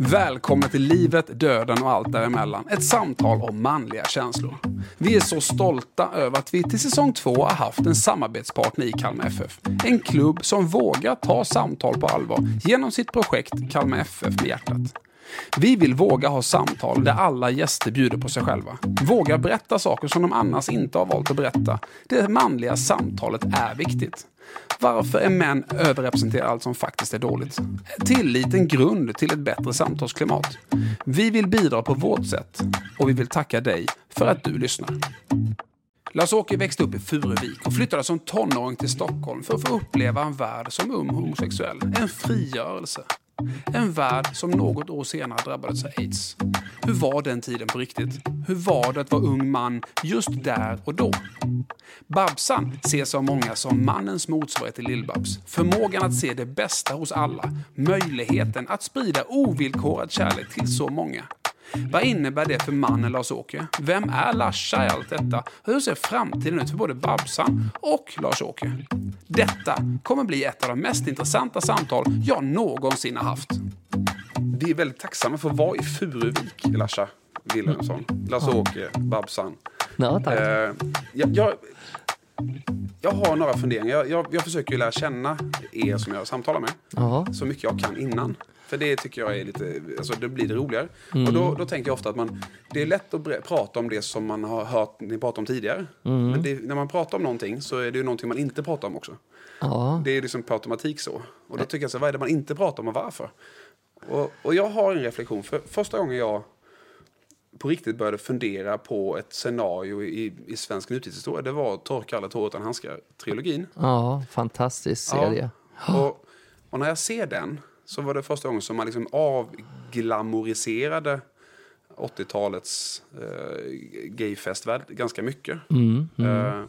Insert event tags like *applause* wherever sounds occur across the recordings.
Välkomna till livet, döden och allt däremellan. Ett samtal om manliga känslor. Vi är så stolta över att vi till säsong två har haft en samarbetspartner i Kalmar FF. En klubb som vågar ta samtal på allvar genom sitt projekt Kalmar FF med hjärtat. Vi vill våga ha samtal där alla gäster bjuder på sig själva. Våga berätta saker som de annars inte har valt att berätta. Det manliga samtalet är viktigt. Varför är män överrepresenterade allt som faktiskt är dåligt? Tillit en grund till ett bättre samtalsklimat. Vi vill bidra på vårt sätt och vi vill tacka dig för att du lyssnar. Lars-Åke växte upp i Furuvik och flyttade som tonåring till Stockholm för att få uppleva en värld som ung homosexuell. En frigörelse. En värld som något år senare drabbades av aids. Hur var den tiden på riktigt? Hur var det att vara ung man just där och då? Babsan ses av många som mannens motsvarighet till Lill-Babs. Förmågan att se det bästa hos alla. Möjligheten att sprida ovillkorad kärlek till så många. Vad innebär det för mannen Lars-Åke? Vem är Larsa i allt detta? Hur ser framtiden ut för både Babsan och Lars-Åke? Detta kommer bli ett av de mest intressanta samtal jag någonsin har haft. Vi är väldigt tacksamma för att vara i Furuvik, Larsa Wilhelmsson. Lars-Åke, Babsan. Ja, tack. Eh, jag, jag, jag har några funderingar. Jag, jag, jag försöker ju lära känna er som jag samtalar med Ja. så mycket jag kan innan. För det tycker jag är lite, alltså det blir det roligare. Mm. Och då, då tänker jag ofta att man, det är lätt att prata om det som man har hört ni prata om tidigare. Mm. Men det, när man pratar om någonting så är det ju någonting man inte pratar om också. Ja. Det är liksom per automatik så. Och då tycker jag så vad är det man inte pratar om och varför? Och, och jag har en reflektion. För första gången jag på riktigt började fundera på ett scenario i, i svensk nutidshistoria, det var Torka alla tår utan handskar-trilogin. ja, fantastisk serie. Och, och när jag ser den så var det första gången som man liksom avglamoriserade 80-talets eh, gayfestvärld ganska mycket. Mm, Eh,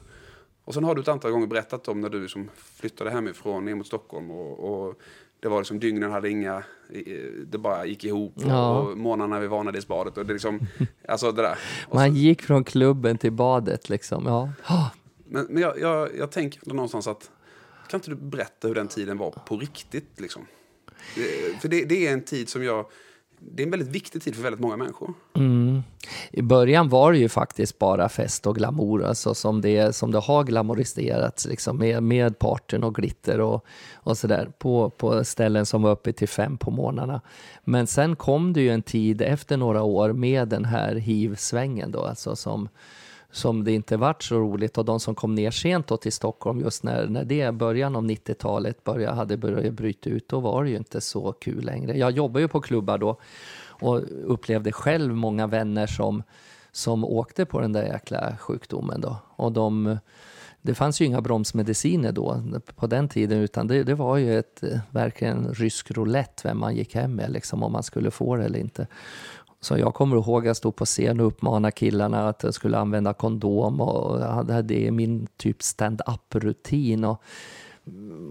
och sen har du ett antal gånger berättat om när du liksom flyttade hemifrån ner mot Stockholm och, och det var liksom dygnen hade inga, det bara gick ihop och, Ja. och månaderna vid Vanadisbadet och det liksom, *laughs* alltså det där. Och så, Man gick från klubben till badet liksom. Ja. Men men jag, jag, jag tänker någonstans att, kan inte du berätta hur den tiden var på riktigt liksom? Det, för det, det är en tid som jag, det är en väldigt viktig tid för väldigt många människor. Mm. I början var det ju faktiskt bara fest och glamour, alltså som det, som det har glamoriserats liksom, med, med parten och glitter och, och sådär på, på ställen som var uppe till fem på morgnarna. Men sen kom det ju en tid efter några år med den här hiv-svängen då, alltså som, som det inte varit så roligt och de som kom ner sent då till Stockholm just när, när det början av 90-talet började, hade börjat bryta ut, då var det ju inte så kul längre. Jag jobbade ju på klubbar då och upplevde själv många vänner som, som åkte på den där jäkla sjukdomen då. Och de, det fanns ju inga bromsmediciner då på den tiden utan det, det var ju ett eh, verkligen rysk roulette vem man gick hem med liksom om man skulle få det eller inte. Så jag kommer ihåg att jag stod på scen och uppmanade killarna att jag skulle använda kondom och hade det i min typ stand-up-rutin och,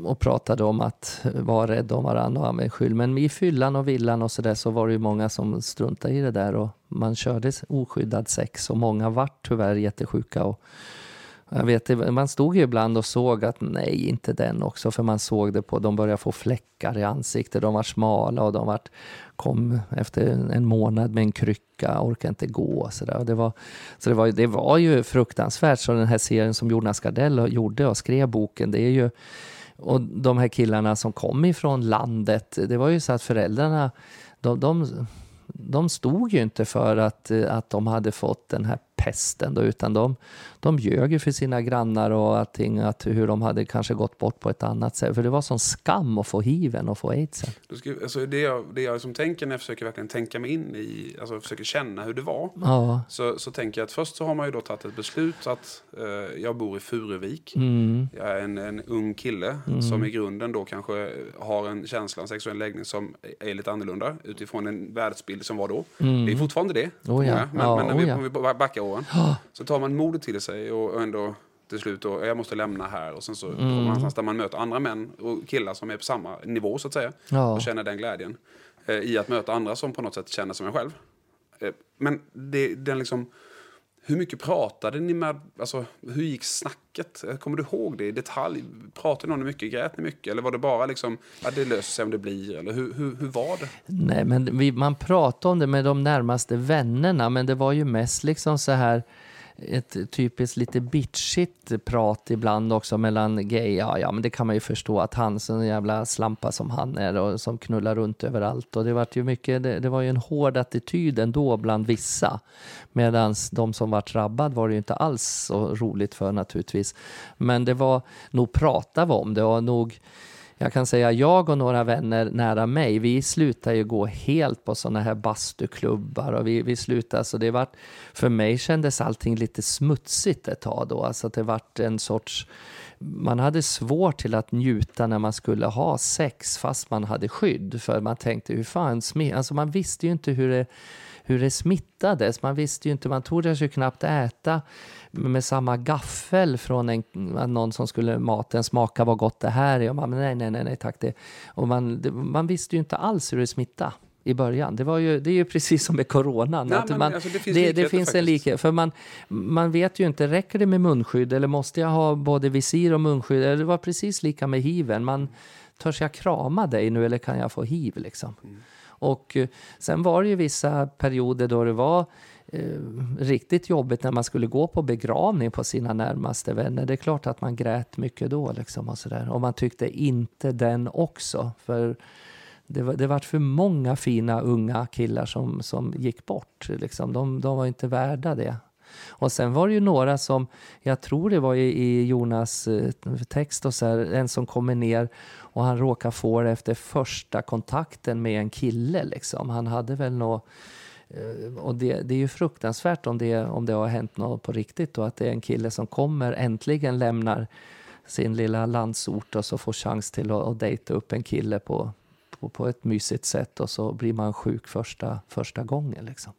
och pratade om att vara rädd om varandra och använda skydd. Men i fyllan och villan och så där så var det ju många som struntade i det där och man körde oskyddad sex och många vart tyvärr jättesjuka och jag vet, man stod ju ibland och såg att nej, inte den också, för man såg det på, de började få fläckar i ansiktet, de var smala och de var, kom efter en månad med en krycka, orkade inte gå och sådär. Det var, så det var, det var ju fruktansvärt, så den här serien som Jonas Gardell gjorde och skrev boken, det är ju och de här killarna som kom ifrån landet, det var ju så att föräldrarna, de, de, de stod ju inte för att, att de hade fått den här pesten då, utan de, de ljög för sina grannar och allting, att hur de hade kanske gått bort på ett annat sätt. För det var sån skam att få hiven och få aidsen. Ska, alltså det jag, det jag som tänker när jag försöker verkligen tänka mig in i, alltså försöker känna hur det var. Ja. Så, så tänker jag att först så har man ju då tagit ett beslut att eh, jag bor i Furuvik. Mm. Jag är en, en ung kille som i grunden då kanske har en känsla, en sexuell läggning som är lite annorlunda utifrån en världsbild som var då. Det är fortfarande det. Oh ja. Men, Ja, men när oh vi, ja. vi backar åren så tar man modet till sig och, ändå till slut då, jag måste lämna här och sen så kommer Mm. man någonstans där man möter andra män och killar som är på samma nivå så att säga Ja. och känner den glädjen eh, i att möta andra som på något sätt känner som en själv. Eh, men det, den liksom hur mycket pratade ni med, alltså hur gick snacket? Kommer du ihåg det i detalj? Pratade ni mycket, grät ni mycket? Eller var det bara liksom, ja det löser sig om det blir? Eller hur, hur, hur var det? Nej, men vi, man pratade om det med de närmaste vännerna, men det var ju mest liksom så här ett typiskt lite bitchigt prat ibland också mellan gay. Ja, ja, men det kan man ju förstå att han, så en jävla slampa som han är och som knullar runt överallt. Och det var ju mycket, det, det var ju en hård attityd ändå bland vissa. Medan de som var drabbad var det ju inte alls så roligt för naturligtvis. Men det var, nog pratade vi om det och nog jag kan säga jag och några vänner nära mig, vi slutar ju gå helt på sådana här bastuklubbar och vi, vi slutar, så det vart, för mig kändes allting lite smutsigt ett tag då, alltså det vart en sorts, man hade svårt till att njuta när man skulle ha sex fast man hade skydd, för man tänkte hur fan, alltså man visste ju inte hur det hur det smittades. Man visste ju inte, man tordes ju knappt äta med samma gaffel från en, någon som skulle maten smaka vad gott det här är. Och man, nej, nej, nej, nej tack. Det. Och man, det, man visste ju inte alls hur det smittade i början. Det, var ju, det är ju precis som med coronan. Nej, man, alltså det finns, det, det finns en likhet. För man, man vet ju inte, räcker det med munskydd eller måste jag ha både visir och munskydd? Det var precis lika med hiven. Man, törs jag krama dig nu eller kan jag få hiv liksom? Mm. Och eh, sen var det ju vissa perioder då det var eh, riktigt jobbigt när man skulle gå på begravning på sina närmaste vänner. Det är klart att man grät mycket då liksom och sådär. Och man tyckte inte den också. För det var, det var för många fina unga killar som, som gick bort. Liksom. De, de var inte värda det. Och sen var det ju några som, jag tror det var i, i Jonas eh, text och så här, en som kommer ner och han råkar få det efter första kontakten med en kille liksom. Han hade väl något eh, och det, det, är ju fruktansvärt om det, om det har hänt något på riktigt och att det är en kille som kommer, äntligen lämnar sin lilla landsort och så får chans till att, att dejta upp en kille på, på, på, ett mysigt sätt och så blir man sjuk första, första gången. Liksom.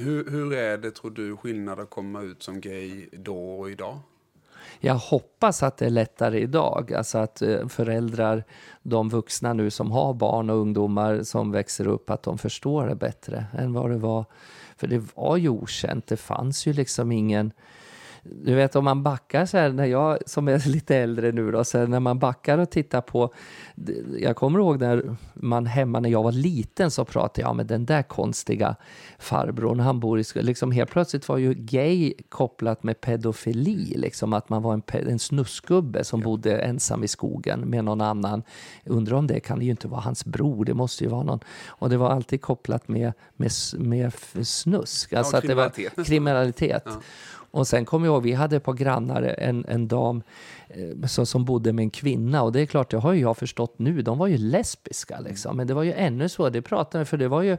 Hur, hur är det, tror du, skillnad att komma ut som gay då och idag? Jag hoppas att det är lättare idag, alltså att eh, föräldrar, de vuxna nu som har barn och ungdomar som växer upp, att de förstår det bättre än vad det var. För det var ju okänt, det fanns ju liksom ingen du vet om man backar så här, när jag som är *laughs* lite äldre nu då, så här, när man backar och tittar på, jag kommer ihåg när man hemma när jag var liten så pratade jag med den där konstiga farbrorn, han bor i, liksom helt plötsligt var ju gay kopplat med pedofili, liksom att man var en, en snuskgubbe som ja. bodde ensam i skogen med någon annan. Undrar om det kan ju inte vara hans bror, det måste ju vara någon. Och det var alltid kopplat med, med, med snusk, alltså ja, att det var kriminalitet. Ja. Och sen kommer jag ihåg, vi hade ett par grannar en, en dam eh, så, som bodde med en kvinna och det är klart, det har ju jag förstått nu, de var ju lesbiska liksom. Men det var ju ännu svårare, det pratade för det var ju,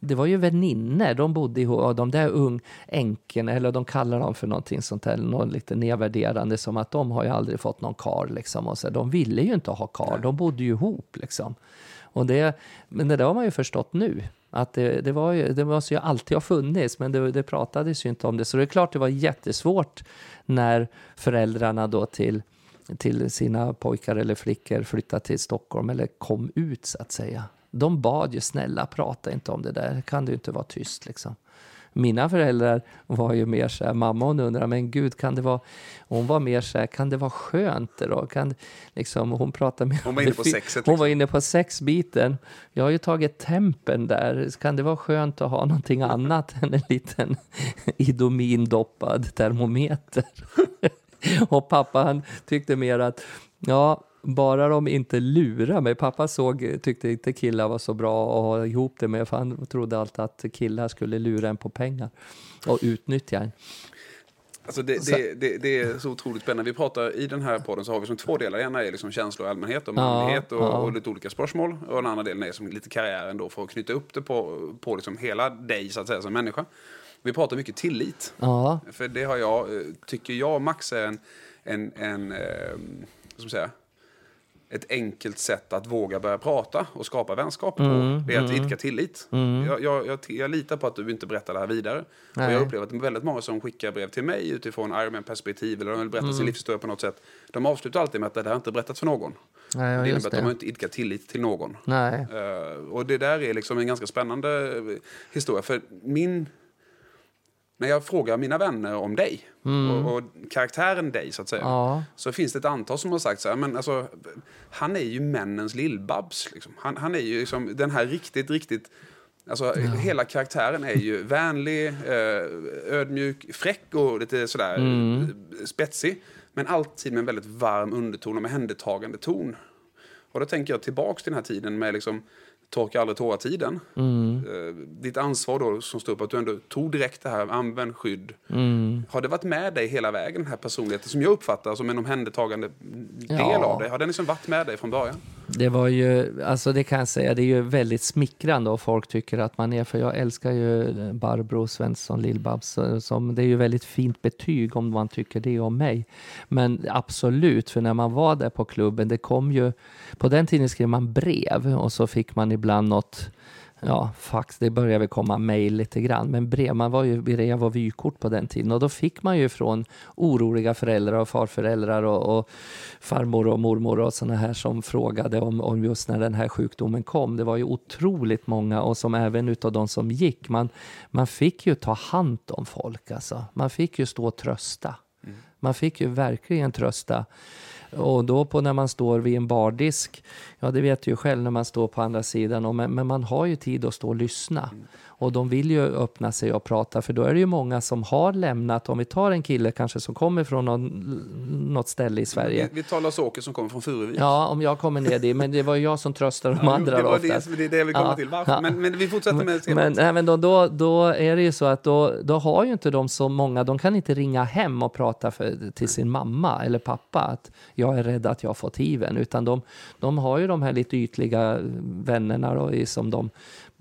det var ju vänner, de bodde ihop, och de där ung änkorna, eller de kallar dem för någonting sånt där, något lite nedvärderande som att de har ju aldrig fått någon kar liksom. Och så, de ville ju inte ha kar, de bodde ju ihop liksom. Och det, men det där har man ju förstått nu. Att det, det, var ju, det måste ju alltid ha funnits, men det, det pratades ju inte om det. Så det är klart det var jättesvårt när föräldrarna då till, till sina pojkar eller flickor flyttade till Stockholm eller kom ut så att säga. De bad ju snälla prata inte om det där, kan du inte vara tyst liksom. Mina föräldrar var ju mer så här, mamma hon undrar, men gud kan det vara, hon var mer så här, kan det vara skönt då? Kan, liksom, hon pratade med, hon var inne på sexet. Liksom. Hon var inne på sexbiten. Jag har ju tagit tempen där, kan det vara skönt att ha någonting annat *laughs* än en liten idomindoppad termometer? *laughs* Och pappa han tyckte mer att, ja, bara de inte lurar mig. Pappa såg, tyckte inte killar var så bra att ha ihop det med, för han trodde alltid att killar skulle lura en på pengar och utnyttja en. Alltså det, det, det, det, är så otroligt spännande. Vi pratar i den här podden så har vi som två delar. ena är liksom känslor i allmänhet och manlighet och, ja. och, lite olika spörsmål. Och den andra delen är som lite karriären då för att knyta upp det på, på liksom hela dig så att säga som människa. Vi pratar mycket tillit. Ja. För det har jag, eh, tycker jag, Max är en, en, en eh, man säga, ett enkelt sätt att våga börja prata och skapa vänskap på. Mm, det är att mm, idka tillit. Mm. Jag, jag, jag, jag, litar på att du inte berättar det här vidare. Nej. Och jag upplever att väldigt många som skickar brev till mig utifrån Ironman-perspektiv eller de vill berätta sin mm. livshistoria på något sätt. De avslutar alltid med att det här inte berättats för någon. Nej, det innebär att de har inte idkat tillit till någon. Uh, och det där är liksom en ganska spännande historia. För min när jag frågar mina vänner om dig och, och karaktären dig så att säga. Mm. Ja. Så finns det ett antal som har sagt så här, men alltså, han är ju männens lillbabs. Liksom. Han, han är ju liksom den här riktigt, riktigt Alltså, Hela karaktären är ju vänlig, eh, ödmjuk, fräck och lite sådär Mm. spetsig. Men alltid med en väldigt varm underton och omhändertagande ton. Och då tänker jag tillbaks till den här tiden med liksom torka aldrig tårar-tiden. Mm. Eh, ditt ansvar då som står upp att du ändå tog direkt det här, använd skydd. Mm. Har det varit med dig hela vägen, den här personligheten som jag uppfattar som en omhändertagande del Ja. av dig? Har den liksom varit med dig från början? Det var ju, alltså det kan jag säga, det är ju väldigt smickrande och folk tycker att man är, för jag älskar ju Barbro Svensson Lill-Babs, som det är ju väldigt fint betyg om man tycker det om mig. Men absolut, för när man var där på klubben, det kom ju, på den tiden skrev man brev och så fick man ibland något Ja, fax, det började väl komma mejl lite grann, men brev, man var ju brev och vykort på den tiden och då fick man ju från oroliga föräldrar och farföräldrar och, och farmor och mormor och sådana här som frågade om, om just när den här sjukdomen kom. Det var ju otroligt många och som även utav de som gick, man, man fick ju ta hand om folk alltså. Man fick ju stå och trösta. Man fick ju verkligen trösta. Och då på när man står vid en bardisk, ja det vet du ju själv när man står på andra sidan, men, men man har ju tid att stå och lyssna. Mm. Och de vill ju öppna sig och prata, för då är det ju många som har lämnat, om vi tar en kille kanske som kommer från någon, något ställe i Sverige. Vi, vi talar Åke som kommer från Furuvik. Ja, om jag kommer ner dit, men det var jag som tröstade de andra det var oftast. det, det är det vill komma Ja, till. Ja. Men, men vi fortsätter med temat. Men, nej, men då, då, då är det ju så att då, då har ju inte de så många, de kan inte ringa hem och prata för, till sin mamma eller pappa att jag är rädd att jag fått hiven, utan de, de har ju de här lite ytliga vännerna då, som de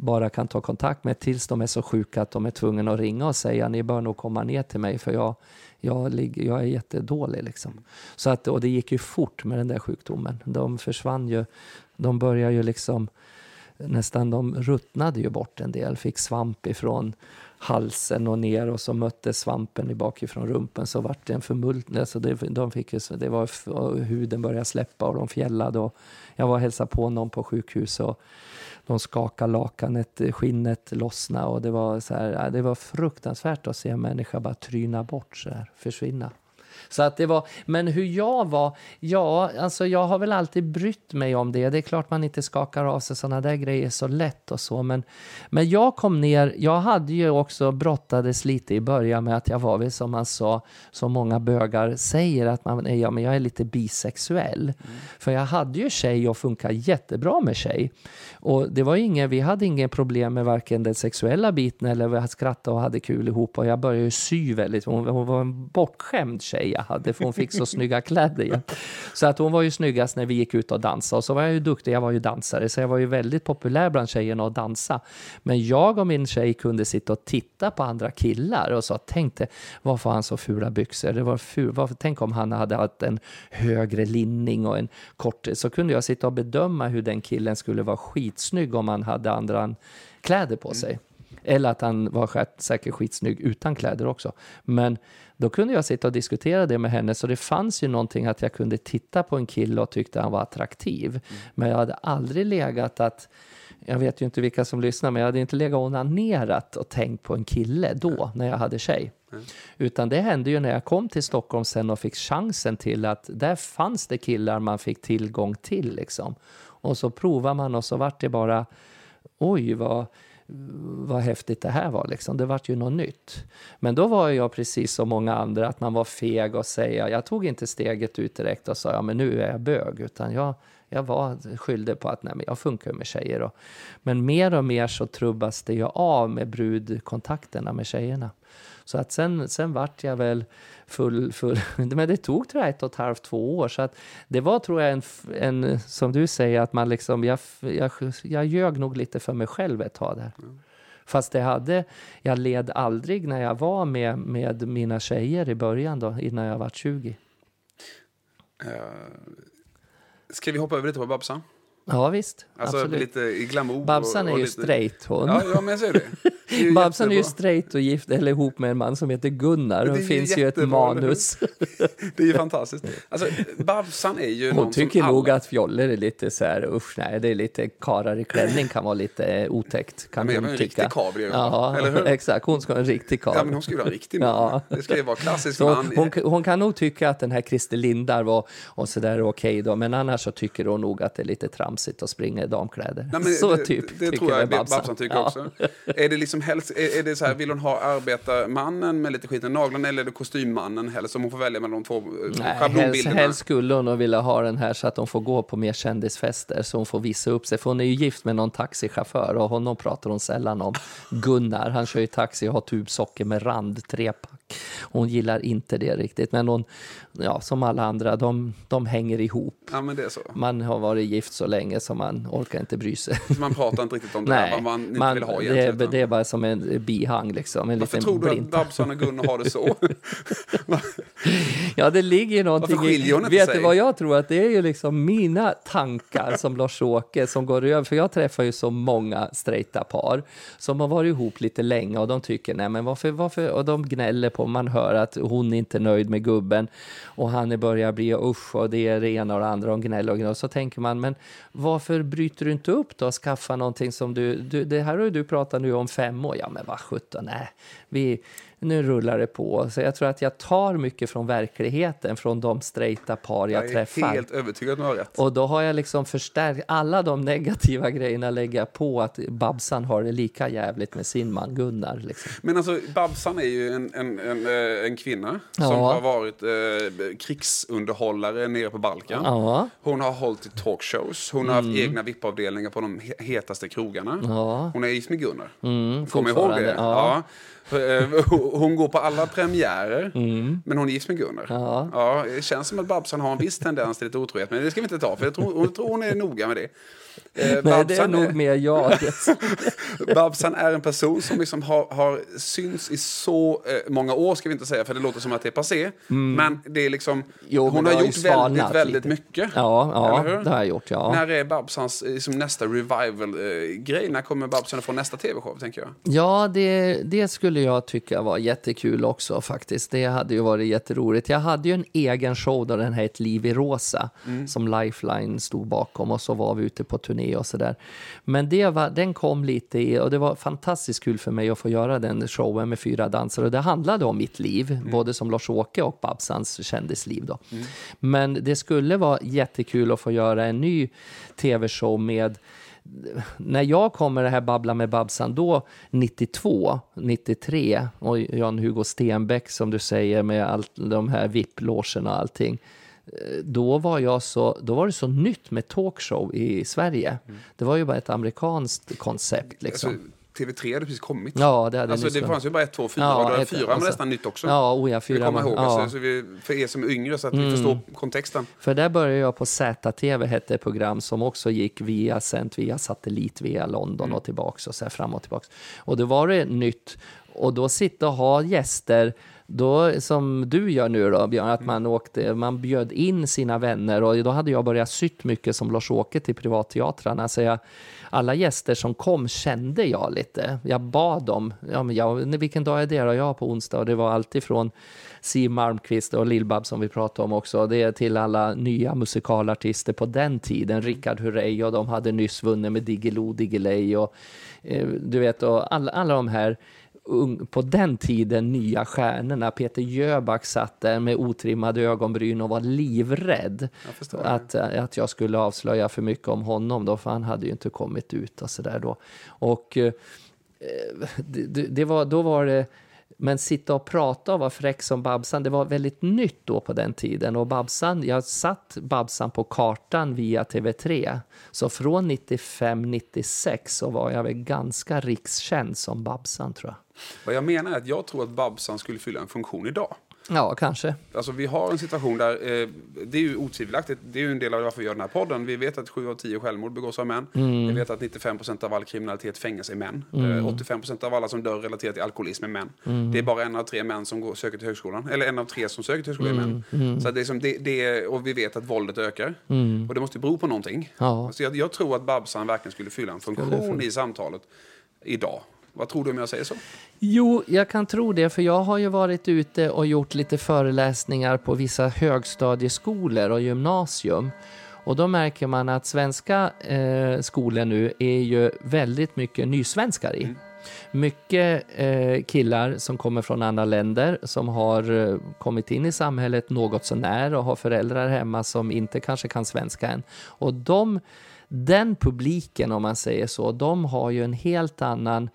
bara kan ta kontakt med tills de är så sjuka att de är tvungna att ringa och säga ni bör nog komma ner till mig för jag, jag, ligger, jag är jättedålig. Liksom. Så att, och det gick ju fort med den där sjukdomen. De försvann ju, de började ju liksom nästan de ruttnade ju bort en del, fick svamp ifrån halsen och ner och så mötte svampen i bakifrån rumpen så vart det en förmultning. Alltså det, de fick ju, det var, huden började släppa och de fjällade och jag var och hälsade på någon på sjukhus och de skakade lakanet, skinnet lossna och det var så här, äh, det var fruktansvärt att se en människa bara tryna bort så här, försvinna. Så att det var, men hur jag var, ja, alltså jag har väl alltid brytt mig om det. Det är klart man inte skakar av sig sådana där grejer så lätt och så, men, men jag kom ner, jag hade ju också brottades lite i början med att jag var väl som man sa, som många bögar säger att man är, ja men jag är lite bisexuell. För jag hade ju tjej och funkar jättebra med tjej. Och det var ingen, vi hade ingen problem med varken den sexuella biten eller vi skrattade och hade kul ihop och jag började ju sy väldigt, hon, hon var en bortskämd tjej jag hade för hon fick så *laughs* snygga kläder igen. Så att hon var ju snyggast när vi gick ut och dansade och så var jag ju duktig, jag var ju dansare så jag var ju väldigt populär bland tjejerna att dansa. Men jag och min tjej kunde sitta och titta på andra killar och så tänkte varför har han så fula byxor? Det var ful, varför, tänk om han hade haft en högre linning och en kort, så kunde jag sitta och bedöma hur den killen skulle vara skitsnygg om han hade andra kläder på sig. Eller att han var säkert skitsnygg utan kläder också. Men då kunde jag sitta och diskutera det med henne, så det fanns ju någonting att jag kunde titta på en kille och tyckte han var attraktiv. Men jag hade aldrig legat att, jag vet ju inte vilka som lyssnar, men jag hade inte legat och onanerat och tänkt på en kille då, när jag hade tjej. Utan det hände ju när jag kom till Stockholm sen och fick chansen till att där fanns det killar man fick tillgång till liksom. Och så provar man och så vart det bara, oj vad, vad häftigt det här var. Liksom. Det vart ju något nytt. Men då var jag precis som många andra, att man var feg och säga, jag tog inte steget ut direkt och sa, ja men nu är jag bög, utan jag, jag var skyldig på att nej, men jag funkar med tjejer. Och, men mer och mer så trubbas det ju av med brudkontakterna med tjejerna. Så att sen, sen vart jag väl full, full, *laughs* men det tog tror jag ett och ett halvt, två år. Så att det var tror jag en, en som du säger, att man liksom, jag, jag, jag ljög nog lite för mig själv ett tag där. Fast det hade, jag led aldrig när jag var med, med mina tjejer i början då, innan jag var 20. Eh, ska vi hoppa över lite på Babsan? Ja, visst. Alltså absolut. lite glamour. Babsan och, är ju lite... straight hon. Ja, ja, men jag säger det. *laughs* det är Babsan är ju straight och gift eller ihop med en man som heter Gunnar. Det Det finns ju ett manus. *laughs* Det är ju fantastiskt. Alltså, Babsan är ju Hon tycker nog alla... att fjoller är lite så här, usch nej, det är lite karar i klänning kan vara lite eh, otäckt. Kan Men jag är en tycka. riktig karl Ja, eller hur? exakt. Hon ska ha en riktig karl. Ja, men hon ska ju vara en riktig man. Ja. Det ska ju vara klassisk Så man. hon, hon kan nog tycka att den här Christer Lindar var och så där okej då, men annars så tycker hon nog att det är lite tramsigt att springa i damkläder. Nej, men *laughs* så det, typ det, det tror jag väl Babsan, tycker Ja. också. *laughs* Är det liksom helst, är, är det så här, vill hon ha arbetarmannen med lite skit i naglarna eller är det kostymmannen helst? Om hon får välja mellan de två eh, Nej, helst, helst skulle hon vilja ha den här så att de får gå på mer kändisfester så hon får visa upp sig. För hon är ju gift med någon taxichaufför och honom pratar hon sällan om. Gunnar, han kör ju taxi och har tubsocker med rand, trepack. Hon gillar inte det riktigt, men hon, ja, som alla andra, de, de hänger ihop. Ja, men det är så. Man har varit gift så länge så man orkar inte bry sig. Man pratar inte riktigt om det Nej, vad man inte man, vill ha det, egentligen. är, det är bara som en bihang, liksom, en Varför tror du att. Babsan och Gunnar har det så? *laughs* Ja, det ligger någonting Varför skiljer hon inte Vet sig? du vad jag tror? Att det är ju liksom mina tankar som Lars-Åke som går över. För jag träffar ju så många straighta par som har varit ihop lite länge och de tycker, nej men varför, varför? Och de gnäller på, man hör att hon är inte nöjd med gubben och han börjar bli usch och det är det ena och det andra och gnäller och gnäller. Så tänker man, men varför bryter du inte upp då och skaffar någonting som du, du det här har ju du pratat nu om fem år. Ja men vad sjutton, nej, vi, nu rullar det på. Så jag tror att jag tar mycket från verkligheten, från de straighta par jag, Jag är träffar. helt övertygad om att rätt. Och då har jag liksom förstärkt, alla de negativa grejerna lägger jag på att Babsan har det lika jävligt med sin man Gunnar. Liksom. Men alltså, Babsan är ju en, en, en, eh, en kvinna som Ja. har varit eh, krigsunderhållare nere på Balkan. Ja, Mm. Hon har hållit i talkshows, hon har haft egna VIP-avdelningar på de he- hetaste krogarna. ja. Hon är gift med Gunnar. Mm, Kommer ihåg det? Ja. Eh, Hon går på alla premiärer, men hon är gift med Gunnar. Mm. Ja. Ja, det känns som att Babsan har en viss tendens till lite otrohet, men det ska vi inte ta, för jag tror, jag tror hon är noga med det. Eh, Nej, det är nog mer jag. *laughs* Babsan är en person som liksom har, har synts i så eh, många år, ska vi inte säga, för det låter som att det är passé. Men det är liksom, Mm. Jo, hon har gjort väldigt, väldigt lite. mycket. Ja, ja det har jag gjort. Ja. När är Babsans eh, liksom, nästa revival-grej? När kommer Babsan att få nästa tv-show, tänker jag? Ja, det, det skulle jag tycka var jättekul också faktiskt. Det hade ju varit jätteroligt. Jag hade ju en egen show då den här Ett liv i rosa som Lifeline stod bakom och så var vi ute på turné och sådär. Men det var, den kom lite i, och det var fantastiskt kul för mig att få göra den showen med fyra dansare och det handlade om mitt liv, både som Lars-Åke och Babsans kändisliv då. Men det skulle vara jättekul att få göra en ny tv-show med när jag kommer det här Babbla med Babsan då 92, 93 och Jan-Hugo Stenbeck som du säger med allt, de här VIP-logerna och allting. Då var, jag så, då var det så nytt med talkshow i Sverige. Det var ju bara ett amerikanskt koncept. Liksom. Alltså, TV3 hade precis kommit. ja, det hade Alltså, det fanns ju bara ett, två, fyra. Ja, och ett- fyra var alltså- nästan nytt också. Ja, oh ja, fyra kommer man- ihåg, ja. Mm. alltså, så vi, för er som är yngre, så att vi förstår kontexten. För där började jag på ZTV, hette ett program som också gick via sänt via satellit via London och tillbaks och så här fram och tillbaks. Och då var det nytt och då sitta och ha gäster då, som du gör nu då, Björn, att man, åkte, man bjöd in sina vänner och då hade jag börjat sytt mycket som Lars-Åke till privatteatrarna. Så jag, alla gäster som kom kände jag lite. Jag bad dem, ja, men jag, vilken dag är det då? Ja, på onsdag. Och det var alltid från Siw Malmkvist och Lill-Babs som vi pratade om också. Det är till alla nya musikalartister på den tiden. Rickard Herrey och de hade nyss vunnit med Diggiloo Diggiley och eh, du vet, och alla, alla de här på den tiden nya stjärnorna. Peter Jöback satt där med otrimmade ögonbryn och var livrädd Jag förstår. att, att jag skulle avslöja för mycket om honom då, för han hade ju inte kommit ut och sådär då. Och eh, det, det var, då var det men sitta och prata och vara fräck som Babsan, det var väldigt nytt då på den tiden. Och Babsan, jag satt Babsan på kartan via TV3. Så från 95-96 så var jag väl ganska rikskänd som Babsan tror jag. Vad jag menar är att jag tror att Babsan skulle fylla en funktion idag. Ja, kanske. Alltså vi har en situation där, eh, det är ju otvivelaktigt, det är ju en del av varför vi gör den här podden. Vi vet att 7 av 10 självmord begås av män. Mm. Vi vet att 95% av all kriminalitet fängelse är män. Eh, 85% av alla som dör relaterat till alkoholism är män. Mm. Det är bara en av tre män som går, söker till högskolan. Eller en av tre som söker till högskolan är Mm. män. Så det är som, det, det och vi vet att våldet ökar. Och det måste ju bero på någonting. Mm. Ja. Så jag, jag tror att Babsan verkligen skulle fylla en funktion i samtalet idag. Vad tror du om jag säger så? Jo, jag kan tro det, för jag har ju varit ute och gjort lite föreläsningar på vissa högstadieskolor och gymnasium. Och då märker man att svenska eh, skolor nu är ju väldigt mycket nysvenskar i. Mycket eh, killar som kommer från andra länder som har eh, kommit in i samhället något sånär och har föräldrar hemma som inte kanske kan svenska än. Och de, den publiken, om man säger så, de har ju en helt annan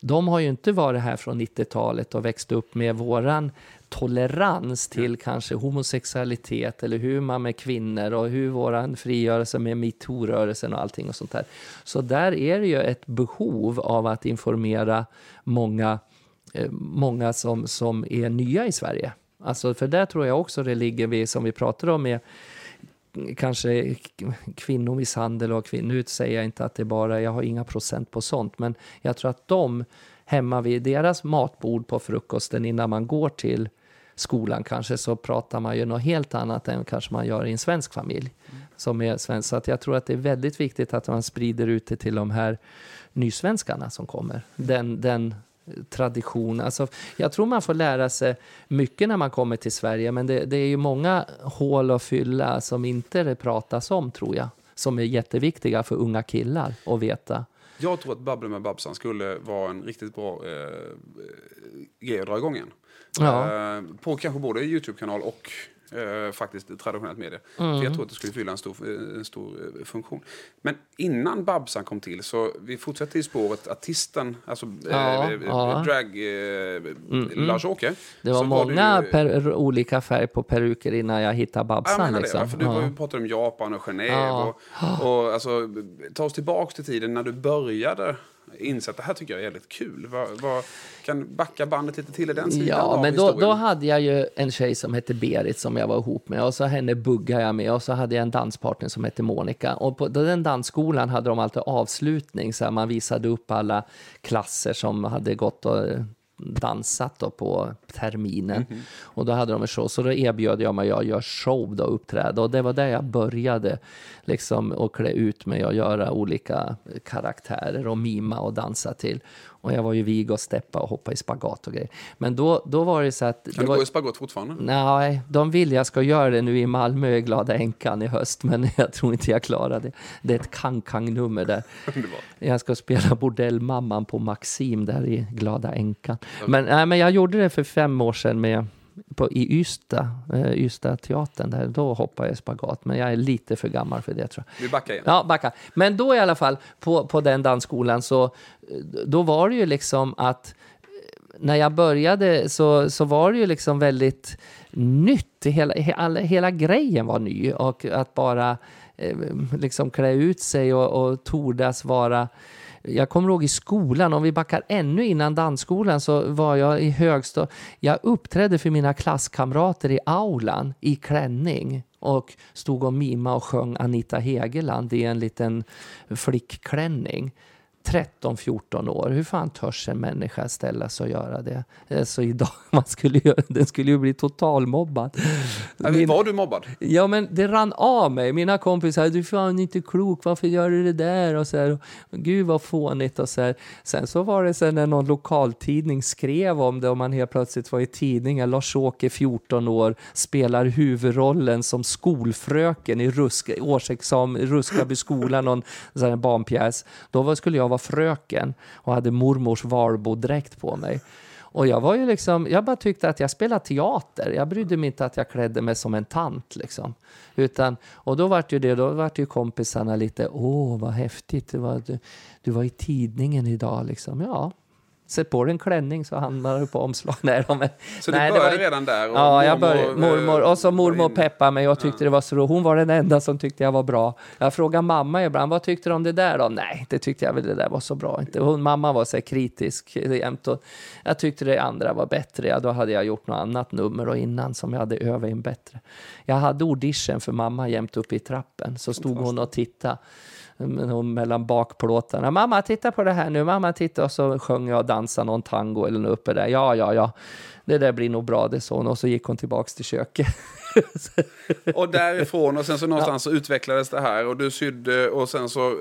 de har ju inte varit här från 90-talet och växt upp med våran tolerans till kanske homosexualitet eller hur man med kvinnor och hur våran frigörelse med metoo-rörelsen och allting och sånt där. Så där är det ju ett behov av att informera många, eh, många som, som är nya i Sverige. Alltså, för där tror jag också det ligger, vid, som vi pratade om, med kanske kvinnomisshandel och kvin- Nu säger jag inte att det bara, jag har inga procent på sånt, men jag tror att de hemma vid deras matbord på frukosten innan man går till skolan kanske så pratar man ju något helt annat än kanske man gör i en svensk familj. Som är svensk. Så att jag tror att det är väldigt viktigt att man sprider ut det till de här nysvenskarna som kommer. Den, den tradition. Alltså, jag tror man får lära sig mycket när man kommer till Sverige, men det, det är ju många hål att fylla som inte det pratas om, tror jag. Som är jätteviktiga för unga killar att veta. Jag tror att Babbla med Babsan skulle vara en riktigt bra eh, eh, grej att dra igång igen. Ja. Eh, på kanske både Youtube-kanal och eh, faktiskt traditionellt media. Mm. För jag tror att det skulle fylla en stor, eh, en stor eh, funktion. Men innan Babsan kom till, så vi fortsätter i spåret artisten, alltså Ja, eh, eh, ja. drag eh, Lars-Åke. Det var många ju- per, olika färg på peruker innan jag hittade jag Babsan. menar liksom. det, för du Ja. var ju pratade om Japan och Genève. Och, och, alltså, ta oss tillbaka till tiden när du började inse att det här tycker jag är jävligt kul. Vad, vad, kan backa bandet lite till i den sidan Ja, men då, då hade jag ju en tjej som hette Berit som jag var ihop med och så henne buggade jag med och så hade jag en danspartner som hette Monica. Och på den dansskolan hade de alltid avslutning, så här, man visade upp alla klasser som hade gått och dansat då på terminen. Mhm. Och då hade de en show, så då erbjöd jag mig att göra show då, uppträda. Och det var där jag började liksom att klä ut mig och göra olika karaktärer och mima och dansa till. Och jag var ju vig och steppa och hoppa i spagat och grejer. Men då, då var det så att... Kan det du var, gå i spagat fortfarande? Nej, de vill jag ska göra det nu i Malmö i Glada Änkan i höst, men *laughs* jag tror inte jag klarar det. Det är ett kang-kang-nummer där. *laughs* Jag ska spela bordellmamman på Maxim där i Glada Änkan. Men, nej, men jag gjorde det för fem år sedan med, på, i Ystad, eh, Ystad teatern där. Då hoppade jag spagat, men jag är lite för gammal för det tror jag. Vi backar igen. Ja, backa. Men då i alla fall, på, på den dansskolan, så då var det ju liksom att eh, när jag började så, så var det ju liksom väldigt nytt. Hela, he, alla, hela grejen var ny. Och att bara eh, liksom klä ut sig och, och tordas vara jag kommer ihåg i skolan, om vi backar ännu innan dansskolan, så var jag i högstadiet. Jag uppträdde för mina klasskamrater i aulan i klänning och stod och mima och sjöng Anita Hegeland i en liten flickklänning. 13-14 år. Hur fan törs en människa ställa sig och göra det? Så idag, *laughs* man skulle ju, den skulle ju bli totalmobbad. Min- Var du mobbad? Ja, men det rann av mig. Mina kompisar, du är fan inte klok, varför gör du det där? Och så här, Gud vad fånigt och så här. Sen så var det sen när någon lokaltidning skrev om det och man helt plötsligt var i tidningen, Lars-Åke 14 år, spelar huvudrollen som skolfröken i Rusk, årsexamen, Ruskaby skola, någon sån här barnpjäs. Då var, skulle jag vara fröken och hade mormors Valbo-dräkt på mig. Och jag var ju liksom, jag bara tyckte att jag spelade teater. Jag brydde mig inte att jag klädde mig som en tant liksom. Utan, och då vart ju det, då vart ju kompisarna lite, åh vad häftigt, det var, du, du var i tidningen idag liksom. Ja, Sätt på dig en klänning så hamnar du på omslag. *laughs* Nej, de, så nej, började var, redan där? Ja, jag började, eh, mormor, och så mormor in- peppade mig och tyckte det var så roligt. Hon var den enda som tyckte jag var bra. Jag frågade mamma ibland, vad tyckte du om det där då? Nej, det tyckte jag väl det där var så bra. Inte. Hon, mamma var så här kritisk jämt och jag tyckte det andra var bättre. Ja, då hade jag gjort något annat nummer och innan som jag hade övat in bättre. Jag hade audition för mamma jämt uppe i trappen. Så stod hon och tittade hon mellan bakplåtarna. Mamma, titta på det här nu. Mamma, titta. Och så sjöng jag och dansade någon tango eller något uppe där. Ja, ja, ja. Det där blir nog bra, det sa hon. Och så gick hon tillbaks till köket. Och därifrån och sen så någonstans så utvecklades det här och du sydde och sen så...